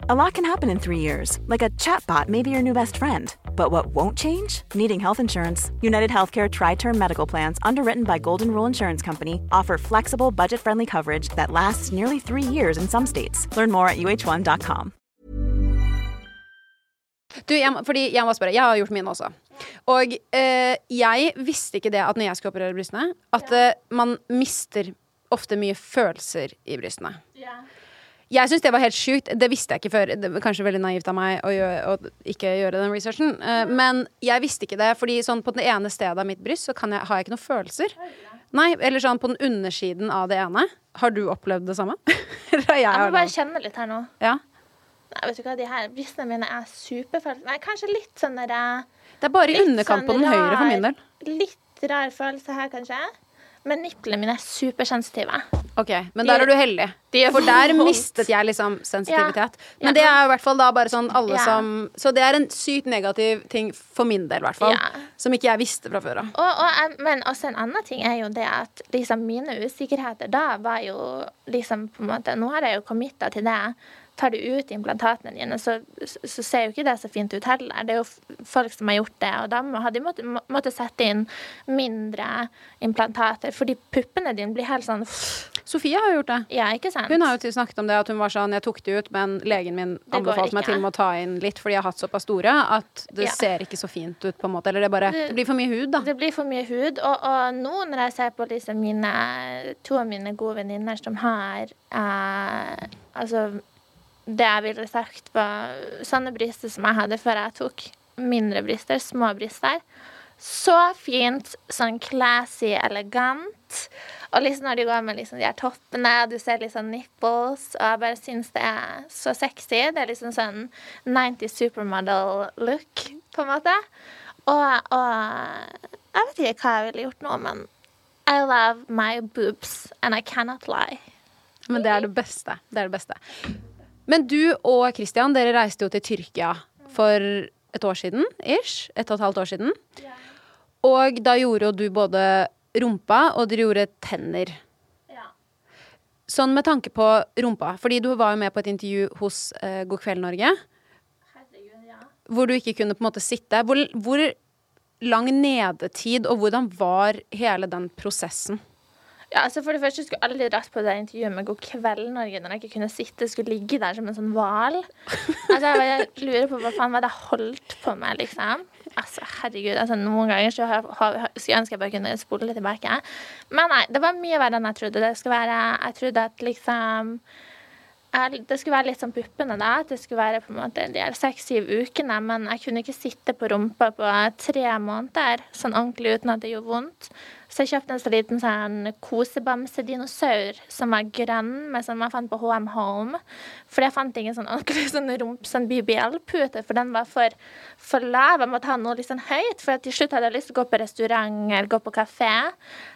A lot can happen in three years, like a chatbot may be your new best friend. But what won't change? Needing health insurance. United Healthcare Tri Term Medical Plans, underwritten by Golden Rule Insurance Company, offer flexible, budget friendly coverage that lasts nearly three years in some states. Learn more at uh1.com. Du, jeg, må- fordi jeg må spørre, jeg har gjort mine også. Og eh, jeg visste ikke det at når jeg skulle operere brystene, at eh, man mister ofte mye følelser i brystene. Jeg syns det var helt sjukt. Det visste jeg ikke før. Det var kanskje veldig naivt av meg å, gjøre, å ikke gjøre den researchen. Eh, men jeg visste ikke det, fordi sånn på det ene stedet av mitt bryst så kan jeg, har jeg ikke noen følelser. Nei, eller sånn på den undersiden av det ene. Har du opplevd det samme? (laughs) jeg Jeg må bare kjenne litt her nå. Ja. Nei, vet du hva, de her brystene mine er superfølelser. Nei, kanskje litt sånn derre Det er bare i underkant sånn på den den høyre for min del. Litt rar følelse her, kanskje. Men niplene mine er supersensitive. Ok, Men der er du heldig. For der mistet jeg liksom sensitivitet. Men det er i hvert fall da bare sånn alle som Så det er en sykt negativ ting for min del, i hvert fall. Som ikke jeg visste fra før av. Og, og, men også en annen ting er jo det at liksom mine usikkerheter da var jo liksom på en måte Nå har jeg jo committa til det. Tar du ut implantatene dine, så, så ser jo ikke det så fint ut heller. Det er jo folk som har gjort det, og da har de måttet, måtte sette inn mindre implantater, fordi puppene dine blir helt sånn Sofie har jo gjort det. Ja, ikke sant? Hun har jo snakket om det at hun var sånn Jeg tok det ut, men legen min anbefalte meg til og med å ta inn litt fordi jeg har hatt såpass store at det Ja. ser ikke så fint ut, på en måte. Eller det bare Det- Det blir for mye hud, da. Det blir for mye hud. Og, og nå når jeg ser på liksom mine, to av mine gode venninner som har eh, Altså det jeg ville sagt var sånne bryster som jeg hadde før jeg tok mindre bryster, små bryster. Så fint, sånn classy, elegant. Og liksom når de går med liksom de her toppene, du ser litt sånn nipples, og jeg bare syns det er så sexy. Det er liksom sånn 90 supermodel-look, på en måte. Og, og jeg vet ikke hva jeg ville gjort nå, men I love my boobs, and I cannot lie. Men det er det beste. Det er det beste. Men du og Christian, dere reiste jo til Tyrkia for et år siden, ish. Et og et halvt år siden. Og da gjorde jo du både rumpa, og dere gjorde tenner. Ja. Sånn med tanke på rumpa, fordi du var jo med på et intervju hos uh, God kveld Norge. Hvor du ikke kunne på en måte sitte. Hvor, hvor lang nedetid, og hvordan var hele den prosessen? Ja, altså For det første skulle jeg aldri dratt på det intervjuet med God kveld Norge når jeg ikke kunne sitte, skulle ligge der som en sånn hval. Altså, jeg lurer på hva faen var det holdt på med, liksom. Altså, herregud. altså Noen ganger skulle jeg ønske jeg bare kunne spole litt tilbake. Men nei, det var mye verre enn jeg trodde. Det skulle være Jeg trodde at liksom det skulle være litt sånn puppene, da. At det skulle være på en måte de seks-syv ukene. Men jeg kunne ikke sitte på rumpa på tre måneder sånn ordentlig uten at det gjorde vondt. Så jeg kjøpte en så liten sånn kosebamsedinosaur som var grønn, men som jeg fant på HM Home. For jeg fant ingen sånn ordentlig (laughs) sånn rump, sånn BBL-pute, for den var for, for lav. Jeg måtte ha noe litt sånn høyt, for til slutt hadde jeg lyst til å gå på restaurant eller gå på kafé.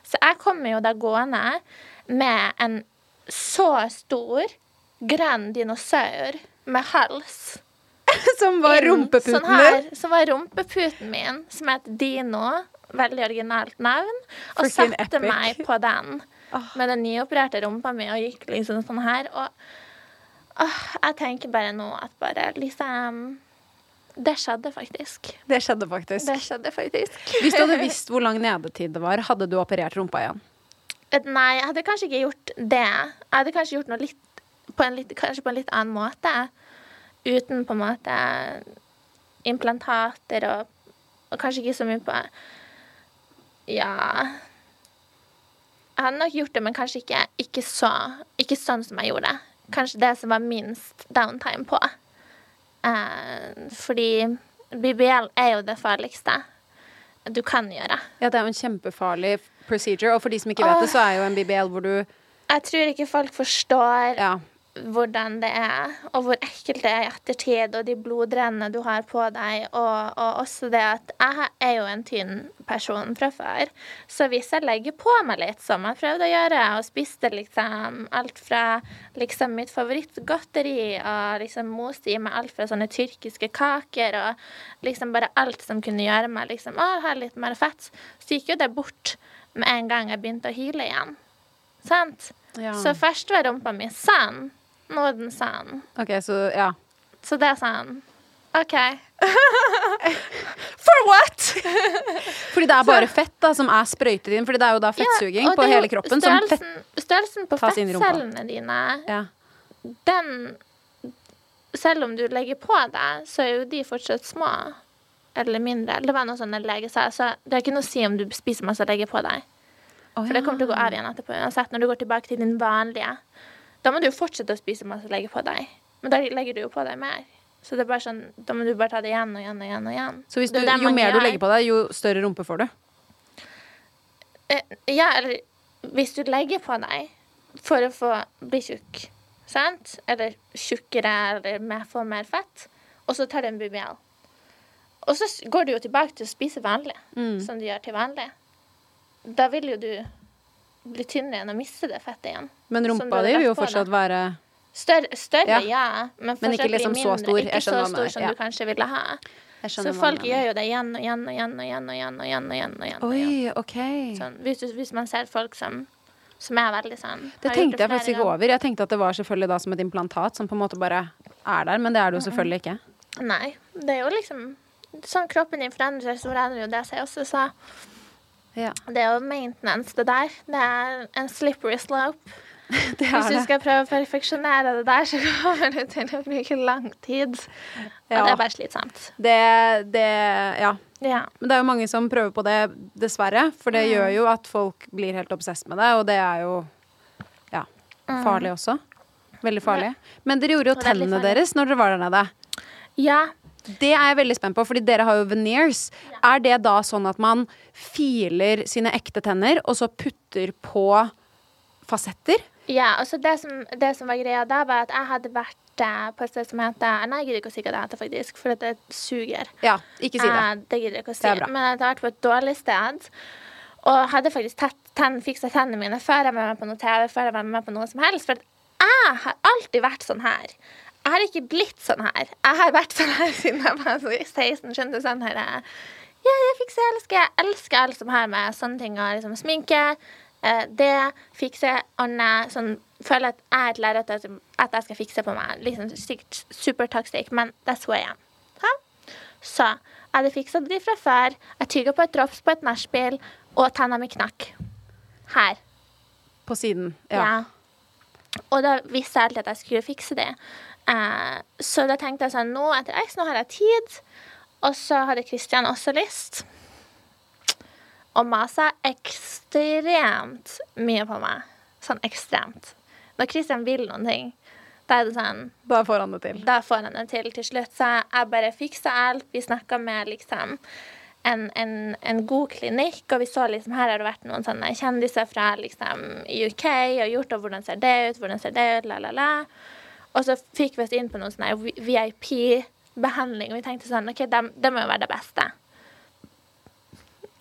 Så jeg kommer jo da gående med en så stor grønn dinosaur med hals. (laughs) Som var rumpeputen sånn her, Som var rumpeputen min, som het Dino. Veldig originalt navn. Og Freaking satte epic. meg på den med den nyopererte rumpa mi og gikk liksom sånn her. Og oh, jeg tenker bare nå at bare liksom Det skjedde faktisk. Det skjedde faktisk. Det skjedde faktisk. Hvis du hadde (laughs) visst hvor lang nedetid det var, hadde du operert rumpa igjen? Nei, jeg hadde kanskje ikke gjort det. Jeg hadde kanskje gjort noe litt på en litt, kanskje på en litt annen måte. Uten på en måte implantater og, og kanskje ikke så mye på Ja Jeg hadde nok gjort det, men kanskje ikke, ikke så Ikke sånn som jeg gjorde. Kanskje det som var minst downtime på. Eh, fordi BBL er jo det farligste du kan gjøre. Ja, det er jo en kjempefarlig procedure. Og for de som ikke vet det, så er jo en BBL hvor du Jeg tror ikke folk forstår Ja. Hvordan det er, og hvor ekkelt det er i ettertid, og de blodrennene du har på deg, og, og også det at jeg er jo en tynn person fra før, så hvis jeg legger på meg litt, som jeg prøvde å gjøre, og spiste liksom alt fra liksom mitt favorittgodteri, og liksom moste i meg alt fra sånne tyrkiske kaker, og liksom bare alt som kunne gjøre meg liksom, å, ha litt mer fett, så gikk jo det bort med en gang jeg begynte å hyle igjen. Sant? Ja. Så først var rumpa mi sann. Nå er den sann. OK, så ja. Så det er han. OK. (laughs) For what?! (laughs) Fordi det er bare fett da som er sprøytet inn. Fordi det er jo da fettsuging Ja, på hele kroppen som fett størrelsen, størrelsen på fettcellene dine, ja. den Selv om du legger på deg, så er jo de fortsatt små. Eller mindre. Det var noe sånn en lege sa. Så det har ikke noe å si om du spiser masse og legger på deg. For det kommer til å gå av igjen etterpå uansett. Når du går tilbake til din vanlige. Da må du jo fortsette å spise masse og legge på deg. Men da legger du jo på deg mer. Så det er bare sånn, da må du bare ta det igjen og igjen og igjen. og igjen. Så du, jo mer mer du legger på deg, jo større rumpe får du. Eh, Ja, eller hvis du legger på deg for å få bli tjukk, sant? Eller tjukkere, eller få mer fett, og så tar du en BBL. Og så går du jo tilbake til å spise vanlig, Mm. som du gjør til vanlig. Da vil jo du bli tynnere igjen og miste det fettet igjen. Men rumpa di vil jo fortsatt være Større, større Ja. ja. men, Men ikke liksom liksom så stor. Ikke så stor som ja. du kanskje ville ha. Så folk gjør jo det igjen og igjen og igjen og igjen og igjen og igjen. og igjen, og igjen, og igjen. Oi, OK. Sånn, hvis, hvis man ser folk som Som er veldig sånn Det tenkte det jeg faktisk ikke over. Jeg tenkte at det var selvfølgelig da som et implantat som på en måte bare er der, men det er det jo selvfølgelig ikke. Nei. Det er jo liksom Sånn kroppen din forandrer seg, så forandrer jo det seg også, så Ja, det er jo maintenance, det der. Det er en slippery slope. (laughs) det Hvis du skal prøve å perfeksjonere det der, så kommer du til å bruke lang tid. Og Ja. det er bare slitsomt. Det, det Ja. Ja. Men det er jo mange som prøver på det, dessverre. For det gjør jo at folk blir helt obsess med det, og det er jo ja, farlig også. Veldig farlig. Men dere gjorde jo tennene deres når dere var der nede. ja. Det er jeg veldig spent på, fordi dere har jo veneers. Er det da sånn at man filer sine ekte tenner, og så putter på fasetter? Ja, altså det som, det som var greia da, var at jeg hadde vært eh, på et sted som heter Nei, jeg gidder ikke å si hva det heter, faktisk, for det suger. Ja, ikke si det. Eh, det gidder jeg ikke å si. Det. Men jeg hadde vært på et dårlig sted. Og hadde faktisk tett, tenn, fiksa tennene mine før jeg var med på noe TV, før jeg var med på noe som helst. For jeg har alltid vært sånn her. Jeg har ikke blitt sånn her. Jeg har vært sånn her siden jeg var så 16. Skjønte sånn her eh, Ja, jeg fikser, jeg elsker, jeg elsker alt som har med sånne ting å liksom sminke. eh, det, fikse, ordne, sånn Føler at jeg er et lerret at at jeg skal fikse på meg. Liksom sikkert supertoxic, men that's who I am. Ha? Så jeg hadde fiksa de fra før. Jeg tygga på et drops på et nachspiel, og tenna mi knakk. Her. På siden. Ja. Ja. Og da visste jeg alltid at jeg skulle fikse det. Eh, så da tenkte jeg sånn Nå etter X, nå har jeg tid. Og så hadde Kristian også lyst. Og masa ekstremt mye på meg. Sånn ekstremt. Når Kristian vil noen ting, da er det sånn Da får han det til. da får han det til til slutt. Så jeg bare fiksa alt. Vi snakka med liksom en, en, en god klinikk, og vi så liksom her har det vært noen sånne kjendiser fra liksom UK og gjort og hvordan ser det ut, hvordan ser det ut, la, la, la. Og så fikk vi oss inn på noen sånn VIP-behandling, og vi tenkte sånn OK, det, må jo være det beste.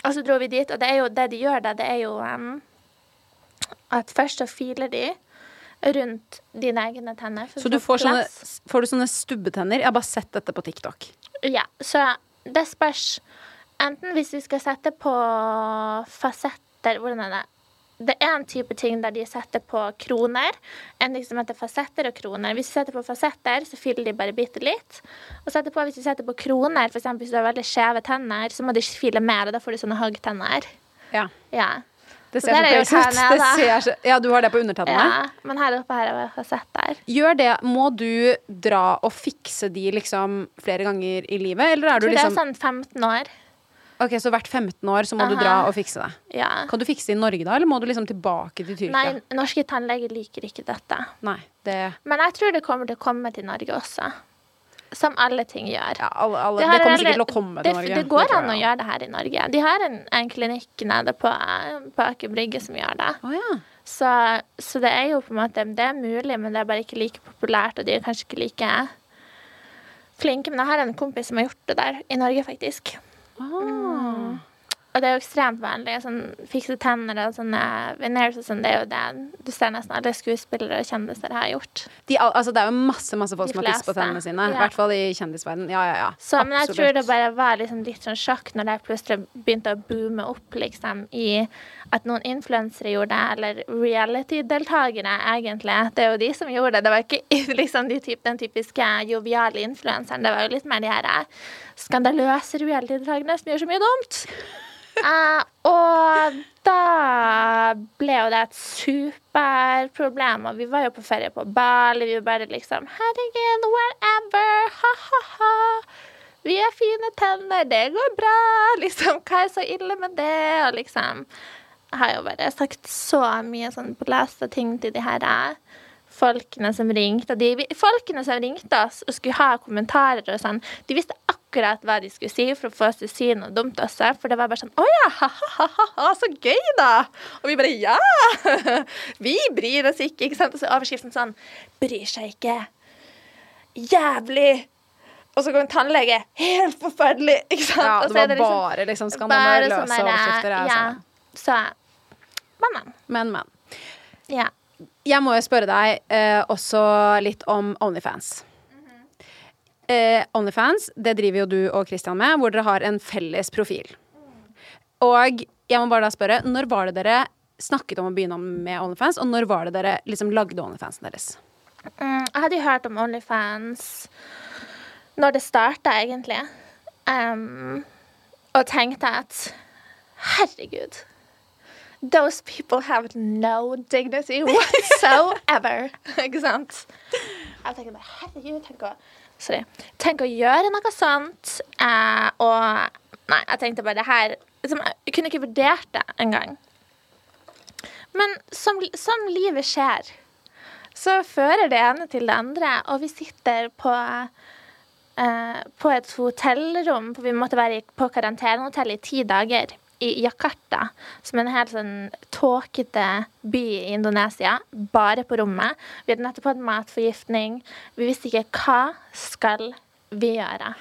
Og så dro vi dit, og det jo det de gjør da, det er jo um, at først så filer de rundt dine egne tenner. Så du får sånne, får du sånne stubbetenner? Jeg har bare sett dette på TikTok. Ja, så det spørs. Enten hvis vi skal sette på fasetter Hvordan er det? Det er en type ting der de setter på kroner. En ting som heter fasetter og kroner. Hvis du setter på fasetter, så fyller de bare bitte litt. Og setter på, hvis du setter på kroner, eksempel hvis du har veldig skjeve tenner, så må de file mer, og da får du sånne hoggtenner. Ja. Ja. Det Så ser der så er jo ut. Det ser ja, du har det på undertennene? ja. Men her oppe her er fasetter. Gjør det. Må du dra og fikse de liksom flere ganger i livet, eller er Jeg du tror det er liksom sånn 15 år. Ok, så hvert 15 år så må du dra og fikse det. Ja. Kan du fikse det i Norge da, eller må du liksom tilbake til Tyrkia? Nei, norske tannleger liker ikke dette. Nei, det Men jeg tror det kommer til å komme til Norge også. Som alle ting gjør. ja, alle, alle, Det det, kommer sikkert til å komme til det, Norge. Det går an å gjøre det her i Norge. De har en, en klinikk nede på, på Aker Brygge som gjør det. Oh, ja. Så, så det er jo på en måte Det er mulig, men det er bare ikke like populært, og de er kanskje ikke like flinke. Men jeg har en kompis som har gjort det der i Norge, faktisk. Ah. Og det er jo ekstremt vanlig. Sånn, fikse tenner og sånne veneers og sånn, det er jo det du ser nesten alle skuespillere og kjendiser har gjort. De, al- altså, det er jo masse masse folk som har tiss på tennene sine. I Ja. hvert fall i kjendisverden. Ja, ja, ja. Så, men jeg tror det bare var liksom litt sånn sjokk når det plutselig begynte å boome opp, liksom, i at noen influensere gjorde det, eller reality-deltakere, egentlig. Det er jo de som gjorde det. Det var ikke (laughs) liksom de typ, den typiske joviale influenseren. Det var jo litt mer de her eh, skandaløse reality-deltakerne som gjør så mye dumt. Eh, og da ble jo det et superproblem, og vi var jo på ferie på Bali, vi var bare liksom Herregud, whatever, ha-ha-ha. Vi har fine tenner, det går bra, (laughs) liksom. Hva er så ille med det? Og liksom Jeg har jo bare sagt så mye sånn beleste ting til de her eh, folkene som ringte. De folkene som ringte oss og skulle ha kommentarer og sånn, de visste akkurat hva de skulle si for å få oss til å si noe dumt også. For det var bare sånn Å ja, ha-ha-ha, så gøy, da! Og vi bare Ja! (laughs) Vi bryr oss ikke, ikke sant? Og så er overskriften sånn Bryr seg ikke. Jævlig! Og så går en tannlege. Helt forferdelig! Ikke sant? Ja, det var det liksom bare liksom skandaløse overskrifter. Ja. så. Så Men, men. Men, men. Ja. Jeg må jo spørre deg eh, også litt om Onlyfans. Eh, Onlyfans, det driver jo du og Christian med, hvor dere har en felles profil. Og jeg må bare da spørre, når var det dere snakket om å begynne med OnlyFans, og når var det dere liksom lagde OnlyFansen deres? Mm, jeg hadde jo hørt om OnlyFans når det starta, egentlig. Um, og tenkte at herregud. Those people have no dignity (laughs) whatsoever. (laughs) Ikke sant? Jeg tenkte bare herregud, tenk å Sorry. Tenk å gjøre noe sånt. Eh, og Nei, jeg tenkte bare det her liksom, Jeg kunne ikke vurdert det engang. Men som, som livet skjer, så fører det ene til det andre, og vi sitter på eh, på et hotellrom, for vi måtte være på karantenehotell i ti dager, i Jakarta, som er en helt sånn tåkete by i Indonesia, bare på rommet. Vi hadde nettopp hatt matforgiftning. Vi visste ikke hva skal vi gjøre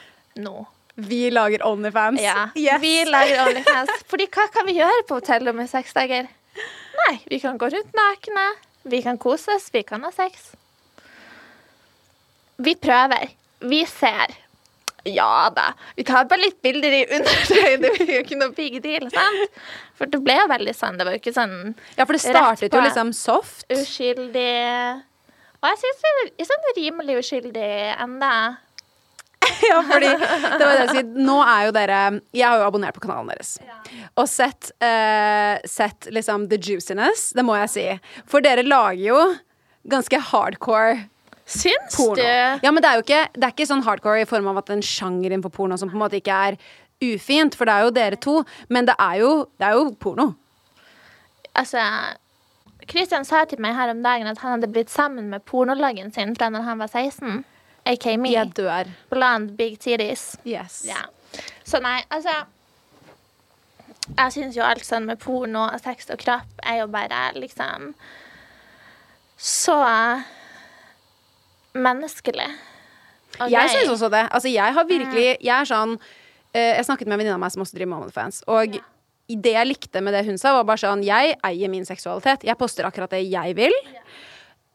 nå. Vi lager OnlyFans. Ja, Yes. vi lager OnlyFans. Fordi hva kan vi gjøre på hotellet om seks dager? Nei, vi kan gå rundt nakne, vi kan koses, vi kan ha sex. Vi prøver. Vi ser. Ja da. Vi tar bare litt bilder i undertøyet. Det blir jo ikke noe big deal, sant? For det ble jo veldig sånn. Det var jo ikke sånn Ja, for det startet jo liksom soft. uskyldig Og jeg syns det er sånn rimelig uskyldig enda. (laughs) Ja, fordi det var det jeg sier. Nå er jo dere Jeg har jo abonnert på kanalen deres. Og sett, uh, sett liksom the juiciness, det må jeg si. For dere lager jo ganske hardcore Syns porno. du? Ja, men det er jo ikke, det er ikke sånn hardcore i form av at en sjanger innenfor porno som på en måte ikke er ufint, for det er jo dere to. Men det er jo, det er jo porno. Altså Christian sa til meg her om dagen at han hadde blitt sammen med pornologen sin fra når han var 16. aka me. Jeg dør. Blonde big titties. Yes. Ja. Så nei, altså Jeg syns jo alt sånn med porno og sex og kropp er jo bare liksom så menneskelig. Og Jeg syns også det. Altså, jeg har virkelig Jeg er sånn eh, Jeg snakket med en venninne av meg som også driver med OnlyFans, og ja. det jeg likte med det hun sa, var bare sånn Jeg eier min seksualitet. Jeg poster akkurat det jeg vil. Ja.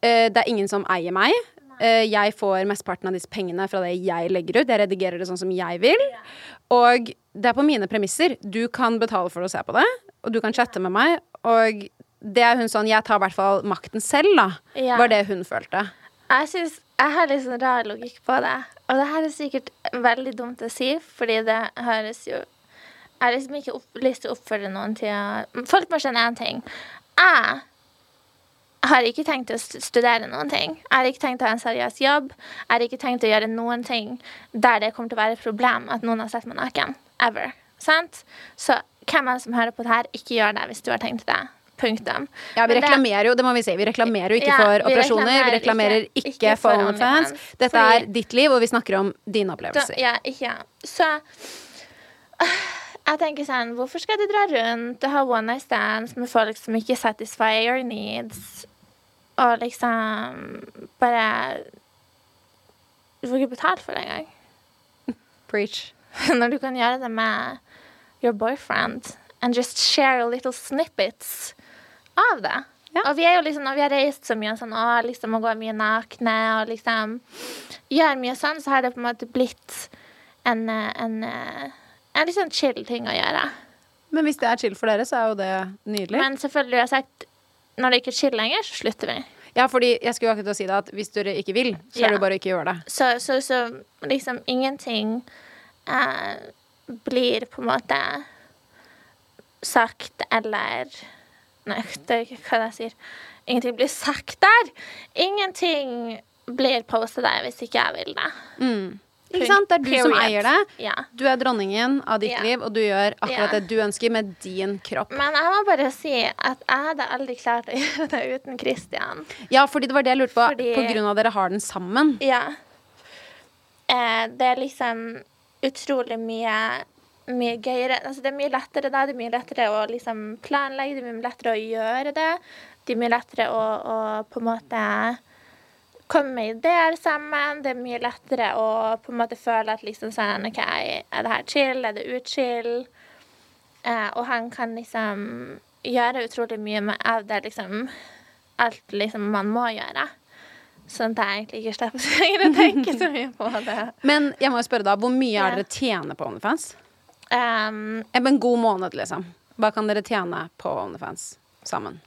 det er ingen som eier meg. Eh, jeg får mesteparten av disse pengene fra det jeg legger ut. Jeg redigerer det sånn som jeg vil. Og det er på mine premisser. Du kan betale for å se på det, og du kan chatte med meg. Og det er hun sånn Jeg tar i hvert fall makten selv, da. Ja. Var det hun følte. Jeg synes, jeg har litt sånn rar logikk på det. Og det her er sikkert veldig dumt å si, fordi det høres jo Jeg har liksom ikke opp, lyst til å oppfordre noen til å Folk må skjønne én ting. Jeg har ikke tenkt å studere noen ting. Jeg har ikke tenkt å ha en seriøs jobb. Jeg har ikke tenkt å gjøre noen ting der det kommer til å være et problem at noen har sett meg naken. Ever. Sant? Så hvem er det som hører på det her, ikke gjør det hvis du har tenkt det. Punktum. Ja, vi reklamerer jo, det må vi si. Vi reklamerer jo ikke Ja, for vi operasjoner. Vi reklamerer ikke- ikke, ikke for OnlyFans. Dette Fordi- er ditt liv, og vi snakker om dine Da, ja, ikke Så jeg tenker sånn Hvorfor skal du dra rundt og ha one night stands med folk som ikke satisfy your needs, og liksom bare Du får ikke betalt for det engang. (laughs) Preach. (laughs) Når du kan gjøre det med your boyfriend and just share little snippets av det. Og vi er jo liksom, når vi har reist så mye sånn, liksom å gå mye nakne og liksom gjøre mye sånn, så har det på en måte blitt en, en, en litt sånn chill ting å gjøre. Men hvis det er chill for dere, så er jo det nydelig. Men selvfølgelig har jeg sagt når det ikke er chill lenger, så slutter vi. ja, fordi jeg skulle akkurat si det at hvis dere ikke vil, så Ja. er det bare å ikke gjøre det. Så, så, så liksom ingenting eh, blir på en måte sagt eller Nei, det er ikke hva jeg sier. Ingenting blir sagt der. Ingenting blir postet der hvis ikke jeg vil det. Ikke sant? Det er du som eier det. Ja. Du er dronningen av ditt Ja. liv, og du gjør akkurat Ja. det du ønsker med din kropp. Men jeg må bare si at jeg hadde aldri klart å (laughs) gjøre det uten Christian. Ja, fordi det var det jeg lurte på. Fordi- På grunn av at dere har den sammen. Ja. Eh, det er liksom utrolig mye mye gøyere Altså, det er mye lettere da. Det er mye lettere å liksom planlegge, det er mye lettere å gjøre det. Det er mye lettere å, å på en måte komme med ideer sammen. Det er mye lettere å på en måte føle at liksom sånn OK, er det her chill? Er det utchill? Eh, og han kan liksom gjøre utrolig mye med av det liksom Alt liksom man må gjøre. Sånn at jeg egentlig ikke slipper å tenke så mye på det. (laughs) Men jeg må jo spørre da, hvor mye er dere tjener på OnlyFans? Um, En god måned, liksom. Hva kan dere tjene på OnlyFans? sammen.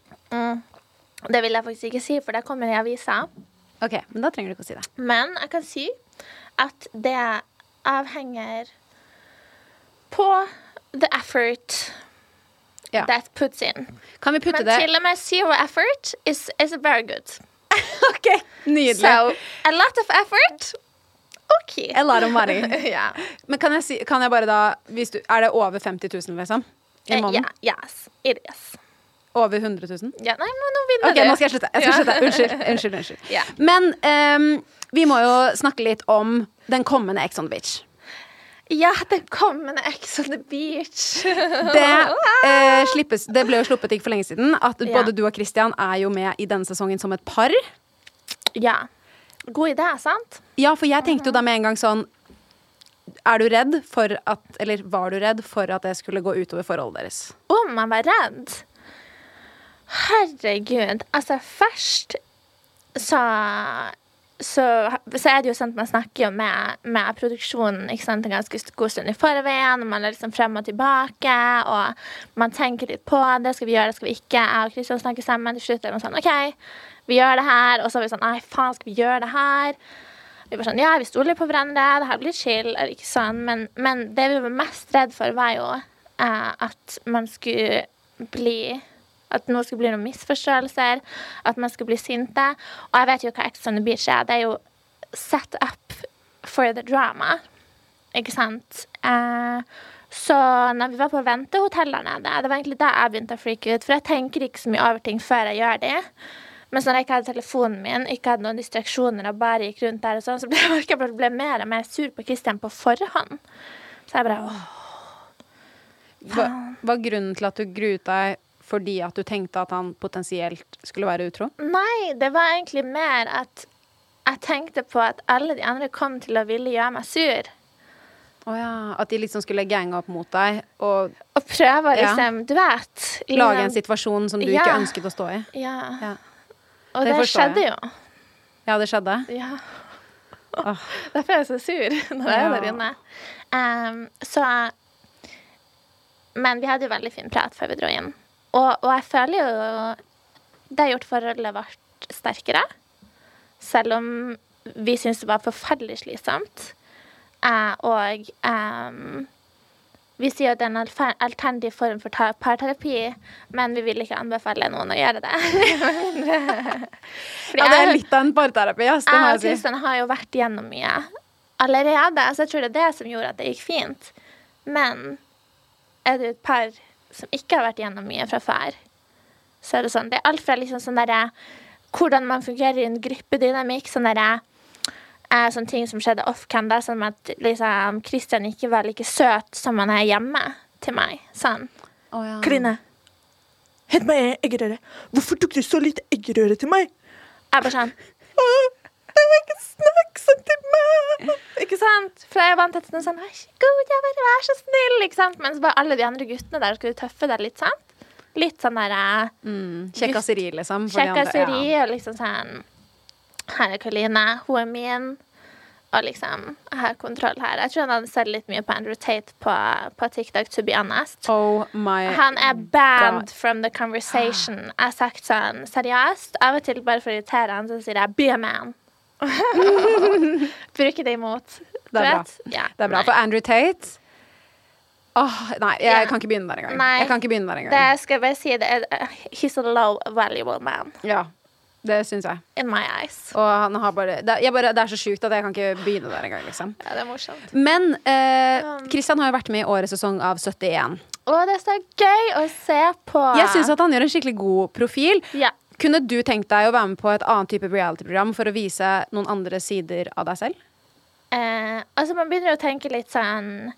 Det vil jeg faktisk ikke si, for det kommer i avisa. Ok, men da trenger du ikke å si det. Men jeg kan si at det avhenger på the effort Ja. that puts in. Kan vi putte Men det til og med zero effort is, is very good. (laughs) Ok, nydelig. So, a lot of effort, OK. A lot of money. (laughs) yeah. Men kan jeg, si, kan jeg bare da du, Er det over 50 000, liksom? I måneden? måneden? yeah, yes, it is. Over 100 000? Ja, nei, men nå begynner Ok, du. nå skal jeg slutte. Jeg skal slutte. Unnskyld. (laughs) unnskyld, unnskyld. Yeah. Men um, vi må jo snakke litt om den kommende Ex on the Beach. Ja, den kommende Ex on the Beach. (laughs) Det, eh, slippes, det ble jo sluppet ikke for lenge siden at både du og Christian er jo med i denne sesongen som et par. ja. God idé, sant? Ja, for jeg tenkte jo da med en gang sånn Er du redd for at Eller var du redd for at det skulle gå utover forholdet deres? Om man var redd. Herregud. Altså, først så så, så er det jo sånn at man snakker jo med, med produksjonen sant, en ganske god stund i forveien. og Man er liksom frem og tilbake, og man tenker litt på det. Skal vi gjøre det, skal vi ikke? Jeg og Kristian snakker sammen. Til slutt er man sånn OK, vi gjør det her. Og så er vi sånn Nei, faen, skal vi gjøre det her? Vi var sånn, ja, vi stoler på hverandre, det her blir chill. Eller ikke sånn. Men, men det vi var mest redd for, var jo eh, at man skulle bli At nå skulle bli noen misforståelser. At man skulle bli sinte. Og jeg vet jo hva Ex on the Beach er. Det er jo set up for the drama. Ikke sant? Eh, så når vi var på ventehotell der nede, det var egentlig da jeg begynte å freake ut. For jeg tenker ikke så mye over ting før jeg gjør det. Men når jeg ikke hadde telefonen min, ikke hadde noen distraksjoner og bare gikk rundt der, og sånn, så ble (laughs) jeg ble mer og mer sur på Christian på forhånd. Så jeg bare åh. Hva var grunnen til at du gruet deg fordi at du tenkte at han potensielt skulle være utro? Nei, det var egentlig mer at jeg tenkte på at alle de andre kom til å ville gjøre meg sur. Å ja, At de liksom skulle gange opp mot deg og Og prøve å Ja. liksom, du vet liksom, lage en situasjon som du Ja. ikke ønsket å stå i? Ja. Ja, Og Det det, skjedde jeg. jo. ja det skjedde? Ja. Oh. (laughs) Derfor er jeg så sur (laughs) når jeg er der inne. Um, så Men vi hadde jo veldig fin prat før vi dro inn. Og, og jeg føler jo det har gjort forholdet vårt sterkere. Selv om vi syntes det var forferdelig slitsomt. Eh, og eh, vi sier at det er en alternativ form for parterapi, men vi vil ikke anbefale noen å gjøre det. (laughs) Ja, det er litt av en parterapi, ass, det jeg må og jeg si. Kristian har jo vært gjennom mye allerede, så jeg tror det er det som gjorde at det gikk fint. Men er du et par som ikke har vært gjennom mye fra før, så er det sånn Det er alt fra liksom sånn derre Hvordan man fungerer i en gruppedynamikk, sånn derre eh, Sånne ting som skjedde off-cam, da, som at liksom Christian ikke var like søt som han er hjemme til meg. Sånn. Oh, ja. Karoline, hent meg eggerøre. Hvorfor tok du så lite eggerøre til meg? Jeg bare sånn ikke sånn til meg! Ikke sant? For jeg vant til at det er sånn Herregud, jeg bare vær så snill, ikke sant? Mens bare alle de andre guttene der skulle tøffe deg litt, sant? Litt sånn der eh, Mm, Kjekkaseri, liksom. kjekkaseri ja. og liksom sånn Her er Karoline, hun er min. Og liksom, jeg har kontroll her. Jeg tror han hadde sett litt mye på Andrew Tate på, på TikTok, to be honest. Oh my Han er banned God. from the conversation. Jeg har sagt sånn seriøst. Av og til bare for å irritere han, så sier jeg 'be a man'. (laughs) Bruker det imot. Det er bra. Yeah. Det er bra. For Andrew Tate Åh, Nei, jeg yeah. kan ikke begynne der engang. Jeg kan ikke begynne der engang. Det skal jeg bare si. Det er, he's a low valuable man Ja, det syns jeg. in my eyes. Og han har bare det, bare det er så sjukt at jeg kan ikke begynne der engang, liksom. Ja, det er morsomt. Men eh, Christian har jo vært med i årets sesong av 71. Å, det er så gøy å se på. Jeg syns at han gjør en skikkelig god profil. Ja. Kunne du tenkt deg å være med på et annet type reality-program for å vise noen andre sider av deg selv? Eh, altså, man begynner å tenke litt sånn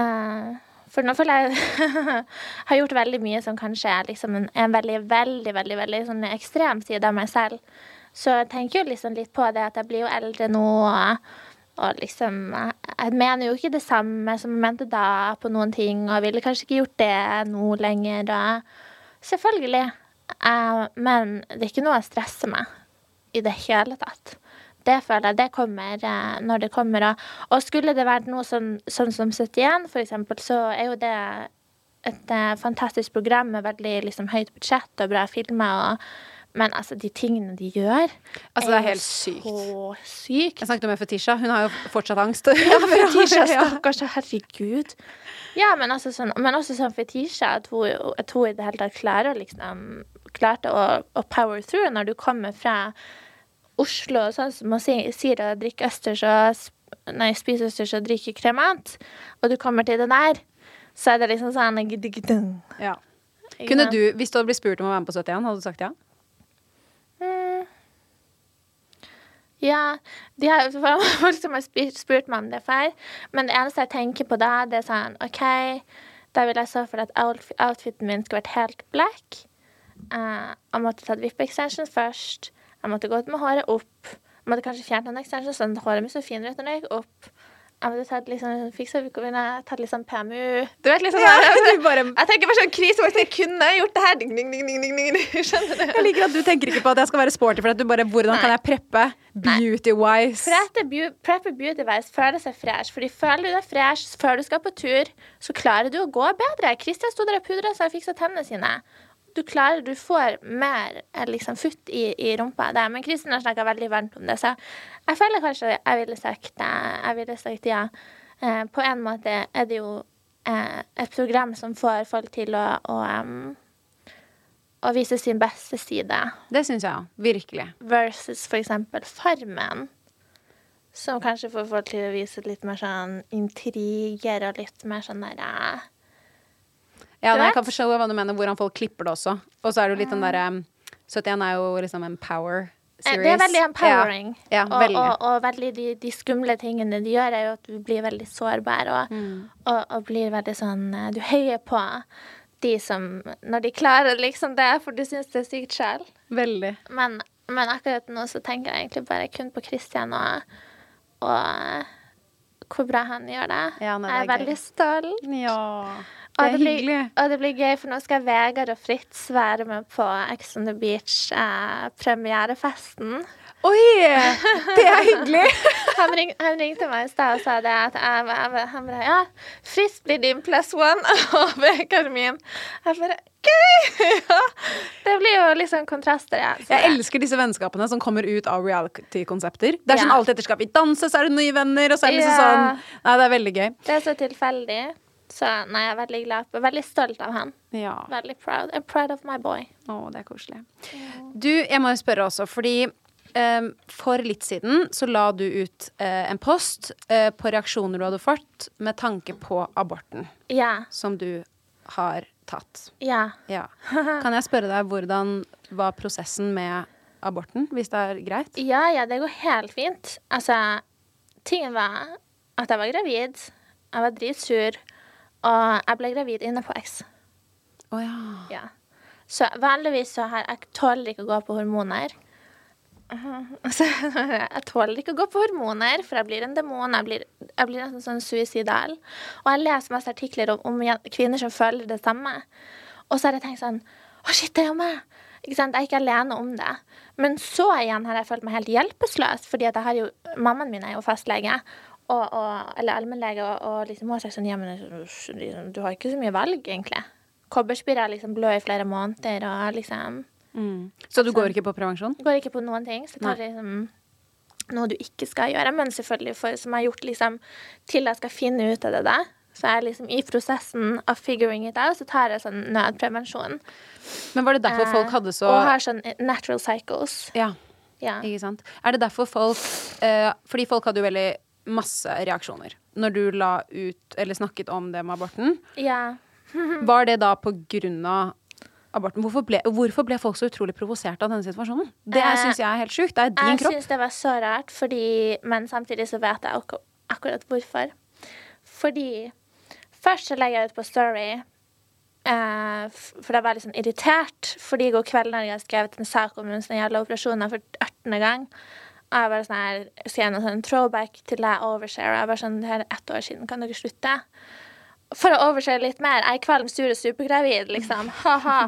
eh, For nå føler jeg (laughs) har gjort veldig mye som kanskje er liksom en, en veldig, veldig, veldig veldig sånn ekstrem side av meg selv. Så jeg tenker jo liksom litt på det at jeg blir jo eldre nå, og, og liksom Jeg, mener jo ikke det samme som jeg mente da på noen ting, og ville kanskje ikke gjort det nå lenger. Og selvfølgelig. Eh, men det er ikke noe jeg stresser meg i det hele tatt. Det føler jeg det kommer uh, når det kommer. Og, og skulle det vært noe sånn, sånn som 71, for eksempel, så er jo det et uh, fantastisk program med veldig liksom, høyt budsjett og bra filmer. Og, men altså, de tingene de gjør, Altså, det er helt sykt. så sykt. Jeg snakket med Fetisha. Hun har jo fortsatt angst. Ja, (laughs) Fetisha, stakkars, herregud. Ja, men, altså, sånn, men også sånn Fetisha, at hun, at hun i det hele tatt klarer å liksom Klarte å, å power through når du kommer fra Oslo, sånn som man sier, å drikke østers og Nei, spise østers og drikke kremant, og du kommer til det der, så er det liksom sånn. Ja. Kunne du, hvis du hadde blitt spurt om å være med på 71, hadde du sagt ja? Mm. Ja, de har folk som har spurt, meg om det før, men det eneste jeg tenker på da, det er sånn OK, da vil jeg så for at outf- outfiten min skulle vært helt black. Eh, jeg måtte ta vippe-extension først. Jeg måtte gå ut med håret opp. Jeg måtte kanskje fjerne noen extensions, sånn at håret mitt så finere ut når jeg gikk opp. Jeg måtte tatt liksom, fiksa vippene, tatt litt sånn PMU Du vet liksom sånn, du bare- Jeg tenker bare sånn krise, hvis jeg kunne gjort det her ding, ding, ding, ding, ding, ding. (laughs) Skjønner du? Jeg liker at du tenker ikke på at jeg skal være sporty, for at du bare Hvordan Nei. kan jeg preppe beauty-wise? Preppe beauty-wise føler seg fresh. Fordi føler du deg fresh før du skal på tur, så klarer du å gå bedre. Kristian sto der og pudra seg og fiksa tennene sine. Du klarer, du får mer eh, liksom, futt i, i rumpa der. Men Kristian har snakka veldig varmt om det, så jeg føler kanskje jeg ville sagt, eh, jeg ville sagt ja. Eh, på en måte er det jo eh, et program som får folk til å, å, um, å vise sin beste side Det syns jeg òg. Virkelig. versus for eksempel Farmen. Som kanskje får folk til å vise litt mer sånn intriger og litt mer sånn der eh, Ja, jeg kan forstå hva du mener, hvordan folk klipper det også. Og så er det jo litt den derre 71 er jo liksom en power eh, series. Det er veldig empowering. Ja, ja veldig. og, og veldig de, de skumle tingene de gjør, er jo at du blir veldig sårbar og, Mm. og, og blir veldig sånn eh, Du høyer på de som Når de klarer liksom det, for du syns det er sykt sjøl. Veldig. Men, men akkurat nå så tenker jeg egentlig bare kun på Christian og, og hvor bra han gjør det. Ja, nei, jeg er er veldig stolt. Ja. Og Det er blir, og det blir gøy, for nå skal Vegard og Fritz være med på Ex on the Beach-premierefesten. Oi! Det er hyggelig! (laughs) han, ring, han ringte meg i stad og sa det at jeg, jeg, han bare Ja, Fritz blir din plus one, (laughs) og Vegard min. Jeg bare Gøy! (laughs) Ja. Det blir jo liksom kontraster, ja. Så Jeg elsker disse vennskapene som kommer ut av reality-konsepter. Det er sånn Ja. alltid etterskap. I danse, så er det nye venner, og så er det liksom Ja. sånn Nei, det er veldig gøy. Det er så tilfeldig. Så nei, jeg er veldig glad Veldig stolt av han. Ja. Veldig proud. I'm proud of my boy. Å, det er koselig. Du, jeg må jo spørre også, fordi um, for litt siden så la du ut uh, en post uh, på reaksjoner du hadde fått med tanke på aborten Ja. som du har tatt. Ja. Ja. (laughs) Kan jeg spørre deg hvordan var prosessen med aborten, hvis det er greit? Ja, ja, det går helt fint. Altså, tingen var at jeg var gravid. Jeg var dritsur. Og jeg ble gravid inne på X. Oh, ja. Ja. Så vanligvis så har jeg tåler ikke å gå på hormoner. (laughs) Jeg tåler ikke å gå på hormoner, for jeg blir en demon. Jeg blir, jeg blir nesten sånn suicidal. Og jeg leser masse artikler om, om kvinner som føler det samme. Og så har jeg tenkt sånn Å, shit, det er jo meg! Ikke sant? Jeg er ikke alene om det. Men så igjen har jeg følt meg helt hjelpeløs, fordi at jeg har jo Mammaen min er jo fastlege. Og, og, eller allmennlege, og, og liksom hun har sagt sånn Ja, men liksom, du har ikke så mye valg, egentlig. Kobberspira er liksom blø i flere måneder, og liksom Mm. Så du går ikke på prevensjon? Går ikke på noen ting. Så tar det liksom noe du ikke skal gjøre. Men selvfølgelig, for, som har gjort liksom til jeg skal finne ut av det der, så er jeg liksom i prosessen av figuring it out, så tar jeg sånn nødprevensjon. Men var det derfor Eh, folk hadde så Og har sånn natural cycles. Ja, Ja. ikke sant. Er det derfor folk eh, Fordi folk hadde jo veldig masse reaksjoner når du la ut eller snakket om det med aborten. ja. (laughs) (laughs) Var det da på grunn av aborten? Hvorfor ble, hvorfor ble folk så utrolig provosert av denne situasjonen? Det Eh, syns jeg er helt sjukt. Det er din Jeg kropp. syns det var så rart, fordi, men samtidig så vet jeg ak akkurat hvorfor. Fordi først så legger jeg ut på Story, eh, for da var litt sånn irritert. Fordi i går kveld når jeg har skrevet en sak om hun som jævla operasjonen for 18. gang, og jeg bare sånn her, skrev noe sånn throwback til jeg overshare, jeg bare sånn, det her er ett år siden, kan dere slutte? For å overshare litt mer, jeg er kvalm, sur og supergravid, liksom. (laughs) Ha-ha.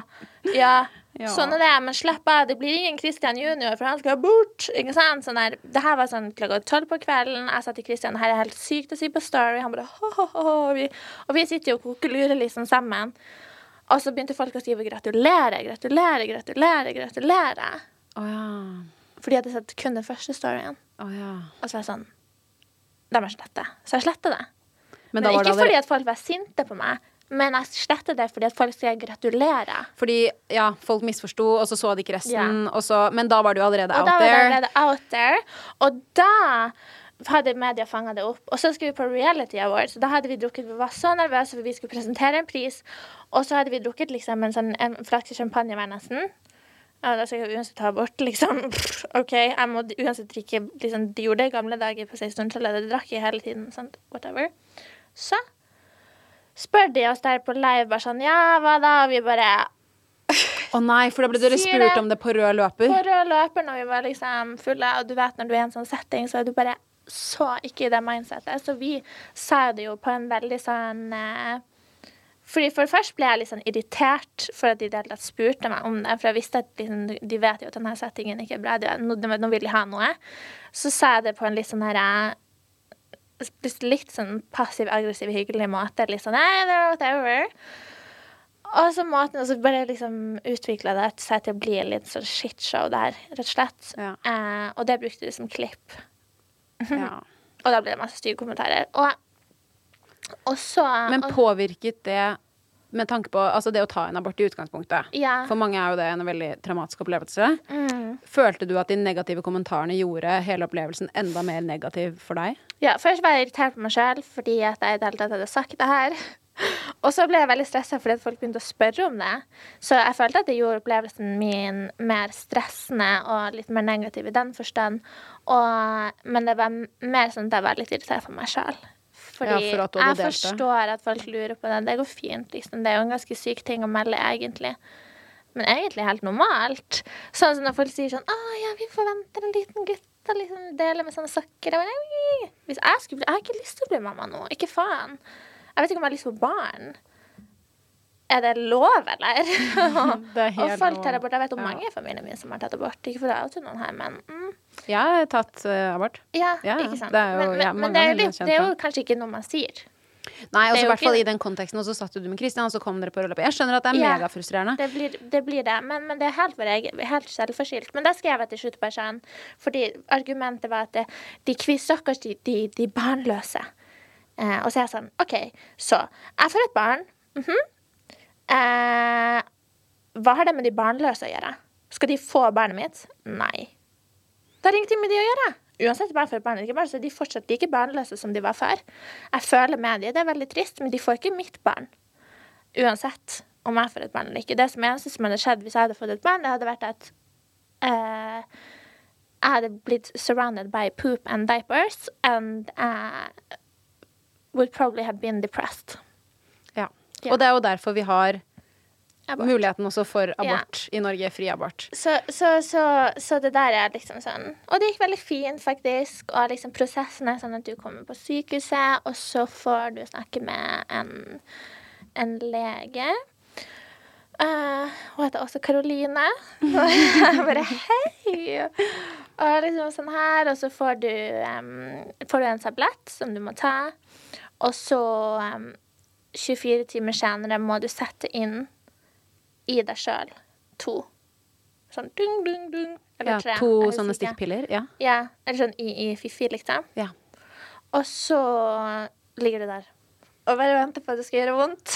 Ja, Ja. Sånn er det, men slipp av. Det blir ingen Christian junior, for han skal bort. Ikke sant? Sånn der. Det her var sånn klokka tolv på kvelden. Jeg sa til Christian her er helt sykt å si på Story. Han bare ho-ho-ho. Og vi, sitter jo og kokelurer liksom sammen. Og så begynte folk å skrive 'gratulerer', 'gratulerer', 'gratulerer'. gratulerer. Å ja. For jeg hadde sett kun den første storyen. Oh, ja. Og så var jeg sånn De er slette. Så jeg sletter det. Men Men var det ikke fordi at folk var sinte på meg, men jeg sletter det fordi at folk skrev gratulere. Fordi ja, folk misforsto, og så så de ikke resten. Og så, men da var du allerede Og out da var det there. allerede out there. Og da hadde media fanga det opp. Og så skulle vi på Reality Awards. Da hadde vi drukket Vi var så nervøse, for vi skulle presentere en pris. Og så hadde vi drukket liksom en sånn en flaske champagne hver nesten. Ja, da skal jeg uansett ta bort, liksom. Pff, OK, jeg må uansett drikke liksom, De gjorde det i gamle dager på 1600-tallet. Det drakk jeg hele tiden. Sant? whatever. Så spør de oss der på live bare sånn Ja, hva da? Og vi bare Å nei, for da ble dere spurt om det på rød løper. på rød løper når vi var liksom fulle, og du vet når du er i en sånn setting, så er du bare så ikke i det mindsetet. Så vi sa det jo på en veldig sånn eh, fordi For første ble jeg litt sånn irritert for at de i det spurte meg om det. For jeg visste at liksom, de vet jo at denne settingen ikke er bra. De, nå, de, nå vil de ha noe. Så sa jeg det på en litt sånn her eh, Litt sånn passiv-aggressiv, hyggelig måte. Litt sånn hey, whatever. Og så måten, og så bare liksom utvikla det seg til å bli en litt sånn shitshow der, rett og slett. Ja. Eh, og det brukte de som klipp. Ja. (laughs) Og da ble det masse stygge kommentarer. Og, og så Men påvirket det med tanke på altså det å ta en abort i utgangspunktet? Ja. For mange er jo det en veldig traumatisk opplevelse. mm, Følte du at de negative kommentarene gjorde hele opplevelsen enda mer negativ for deg? ja, Først var jeg irritert på meg sjøl fordi at jeg i det hele tatt hadde sagt det her. (laughs) Og så ble jeg veldig stressa fordi folk begynte å spørre om det. Så jeg følte at det gjorde opplevelsen min mer stressende og litt mer negativ i den forstand. Og, men det var mer sånn at jeg var litt irritert på meg sjøl. Fordi Ja, for jeg delt det. forstår at folk lurer på det. Det går fint, liksom. Det er jo en ganske syk ting å melde, egentlig. Men egentlig helt normalt. Sånn som når folk sier sånn 'Å ja, vi forventer en liten gutt å liksom dele med sånne sokker'. Jeg jeg skulle bli Jeg har ikke lyst til å bli mamma nå. Ikke faen. Jeg vet ikke om jeg har lyst på barn. Er det lov, eller? (laughs) Det er (laughs) helt folk tar abort. Jeg vet om Ja. mange i familien min som har tatt abort. Ikke for å oute noen her, men mm, Jeg har tatt uh, abort. ja, Ja, ikke sant. det er jo- men, ja, men, det, er litt, det er jo kanskje ikke noe man sier. Nei, Det altså er i hvert fall i den konteksten, og så satt du med Kristian, og så kom dere på rødløpet. Jeg skjønner at det er Ja. megafrustrerende. Det blir det, blir det. Men, men det er helt, helt selvforskyldt. Men da skrev jeg til slutt på sånn Fordi argumentet var at det, de stakkars de, de, de barnløse. Eh, og så er jeg sånn OK, så jeg får et barn. mhm. Eh, hva har det med de barnløse å gjøre? Skal de få barnet mitt? Nei. Det har ingenting med de å gjøre. Uansett barn for barn eller ikke barn, så er de fortsatt like barnløse som de var før. Jeg føler med de, det er veldig trist, men de får ikke mitt barn. Uansett om jeg får et barn eller ikke. Det som eneste som hadde skjedd hvis jeg hadde fått et barn, det hadde vært at eh, jeg hadde blitt surrounded by poop and diapers, and uh, would probably have been depressed. Og det er jo derfor vi har Abort. muligheten også for abort i Norge. Fri abort. Så, så, så, så det der er liksom sånn Og det gikk veldig fint, faktisk. Og liksom prosessen er sånn at du kommer på sykehuset, og så får du snakke med en, en lege. Uh, hun heter også Karoline. Og (laughs) jeg bare hei! Og liksom sånn her, og så får du, um, får du en tablett som du må ta. Og så em, 24 timer senere må du sette inn i deg sjøl to. Sånn dung, dung, dung. Eller Ja, tre. to jeg sånne stikkpiller. Ja. Ja, eller sånn i, i Fifi, liksom. Ja. Og så ligger du der og bare venter på at det skal gjøre vondt.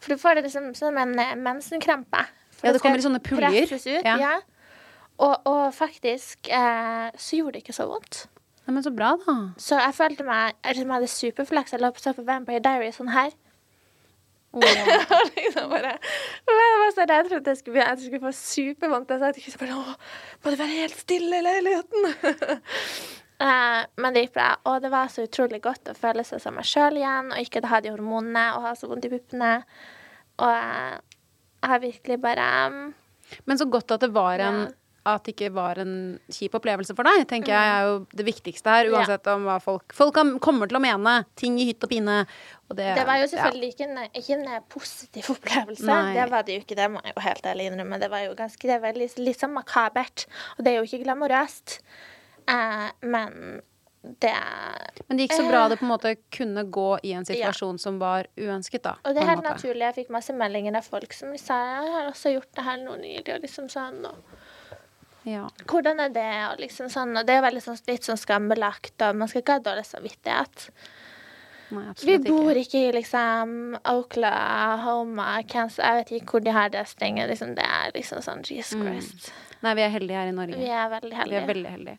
For du får det liksom som en eh, mensenkrampe. For Ja, det kommer i sånne puljer. Ut, Ja. ja. Og, og faktisk eh, så gjorde det ikke så vondt. Ja, men så bra, da. Så jeg følte meg jeg liksom hadde superflaks. Jeg lå på Vampire Diary sånn her. Og (laughs) liksom bare, jeg var så redd for at jeg skulle, jeg skulle få supervondt. Jeg sa til Kristian bare må du være helt stille i leiligheten? uh, (laughs) men det gikk bra. Og det var så utrolig godt å føle seg som meg sjøl igjen, og ikke ha de hormonene og ha så vondt i puppene. Og eh, jeg har virkelig bare um, Men så godt at det var en Ja. at det ikke var en kjip opplevelse for deg, tenker jeg er jo det viktigste her. Uansett om hva folk Folk kan, kommer til å mene ting i hytt og pine. Det, Det var jo ja. selvfølgelig ikke, en, ikke en positiv (laughs) opplevelse. Nei. Det var det jo ikke, det må jeg jo helt ærlig innrømme. Det var jo ganske, det var litt, litt sånn makabert. Og det er jo ikke glamorøst. Eh, men det Men det gikk så bra det på en måte kunne gå i en Ja. situasjon som var uønsket, da. Og det er helt naturlig. Jeg fikk masse meldinger av folk som sa jeg har også gjort det her nå nylig, og liksom sånn. Og Ja. hvordan er det? Og liksom sånn. Og det er veldig sånn, litt sånn skambelagt, og man skal ikke ha dårlig samvittighet. Nei, Vi bor ikke. ikke i liksom Oklahoma, Kansas Jeg vet ikke hvor de har det stengt. Liksom, det er liksom sånn Jesus Christ. Nei, vi er heldige her i Norge. Vi er veldig Vi er veldig heldige.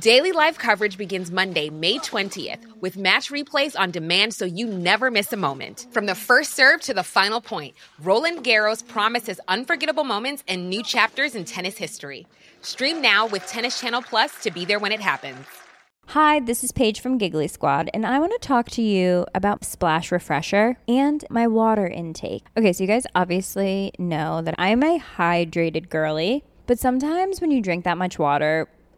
Daily live coverage begins Monday, May 20th, with match replays on demand so you never miss a moment. From the first serve to the final point, Roland Garros promises unforgettable moments and new chapters in tennis history. Stream now with Tennis Channel Plus to be there when it happens. Hi, this is Paige from Giggly Squad, and I want to talk to you about Splash Refresher and my water intake. Okay, so you guys obviously know that I'm a hydrated girly, but sometimes when you drink that much water,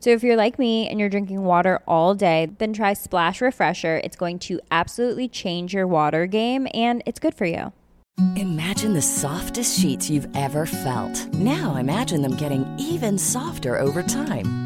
So if you're like me and you're drinking water all day, then try Splash Refresher. It's going to absolutely change your water game and it's good for you. Imagine the softest sheets you've ever felt. Now imagine them getting even softer over time.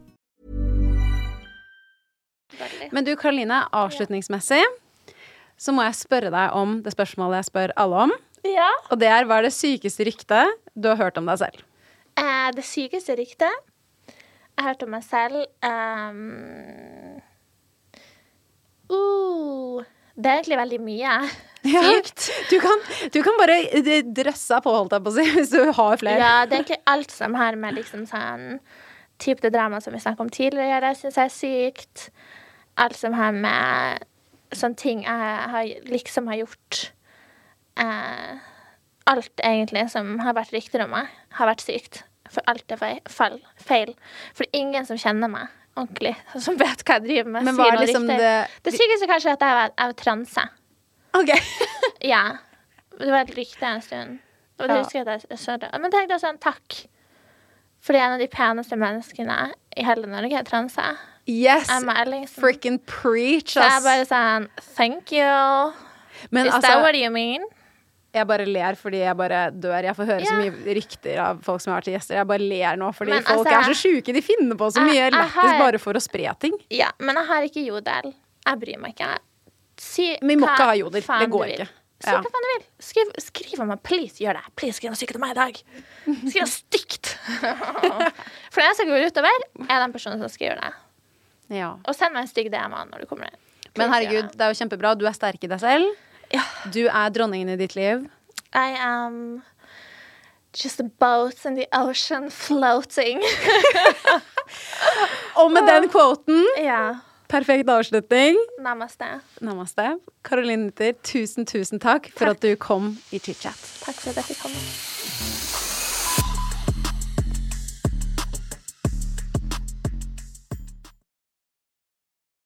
Men du Karoline, avslutningsmessig så må jeg spørre deg om det spørsmålet jeg spør alle om. Ja. Og det er hva er det sykeste ryktet du har hørt om deg selv? Eh, det sykeste ryktet jeg har hørt om meg selv um, uh, Det er egentlig veldig mye. Sykt. Du kan, du kan bare eh, drøsse på, holdt jeg på å si, (laughs) hvis du har flere. Ja, det er ikke alt som har med liksom sånn type det drama som vi snakket om tidligere, syns jeg er sykt. Alt som har med sånne ting jeg har, liksom har gjort. Eh, alt egentlig som har vært rykter om meg, har vært sykt. For alt er feil. feil. For ingen som kjenner meg ordentlig, (laughs) som vet hva jeg driver med, Men sier er liksom det- Det sykeste kanskje er at jeg var, jeg var transe. Ok. (laughs) Ja. Det var et rykte en stund. Og det Ja. husker jeg at jeg så det. Men tenk deg sånn, takk. Fordi en av de peneste menneskene i hele Norge er transe. Yes! Ellingsen. Frikken preach, Så jeg ass. bare sånn Thank you. Men Is altså, that what you mean? jeg bare ler fordi jeg bare dør. Jeg får høre så mye rykter av folk som har vært gjester. Jeg bare ler nå fordi Men folk altså, er så sjuke. De finner på så jeg- mye lættis bare for å spre ting. Ja, men jeg har ikke jodel. Jeg bryr meg ikke. Si Vi må ikke ha jodel. Det går ikke. Si Ja. hva faen du vil. Skriv, skriv om meg. Please, gjør det. Please, skriv noe stygt om meg i dag. Skriv noe stygt. (laughs) For det eneste som går utover, er den personen som skriver det. Ja. Og send meg en stygg DM når du kommer inn. Men herregud, det. er jo kjempebra. Du er sterk i deg selv. Du er dronningen i ditt liv. I am just a boat in the ocean floating. (laughs) Og med den quoten, ja. perfekt avslutning. Namaste. Namaste. Karoline Nytter, tusen, tusen takk for at du kom i chit-chat. Takk for at jeg fikk komme.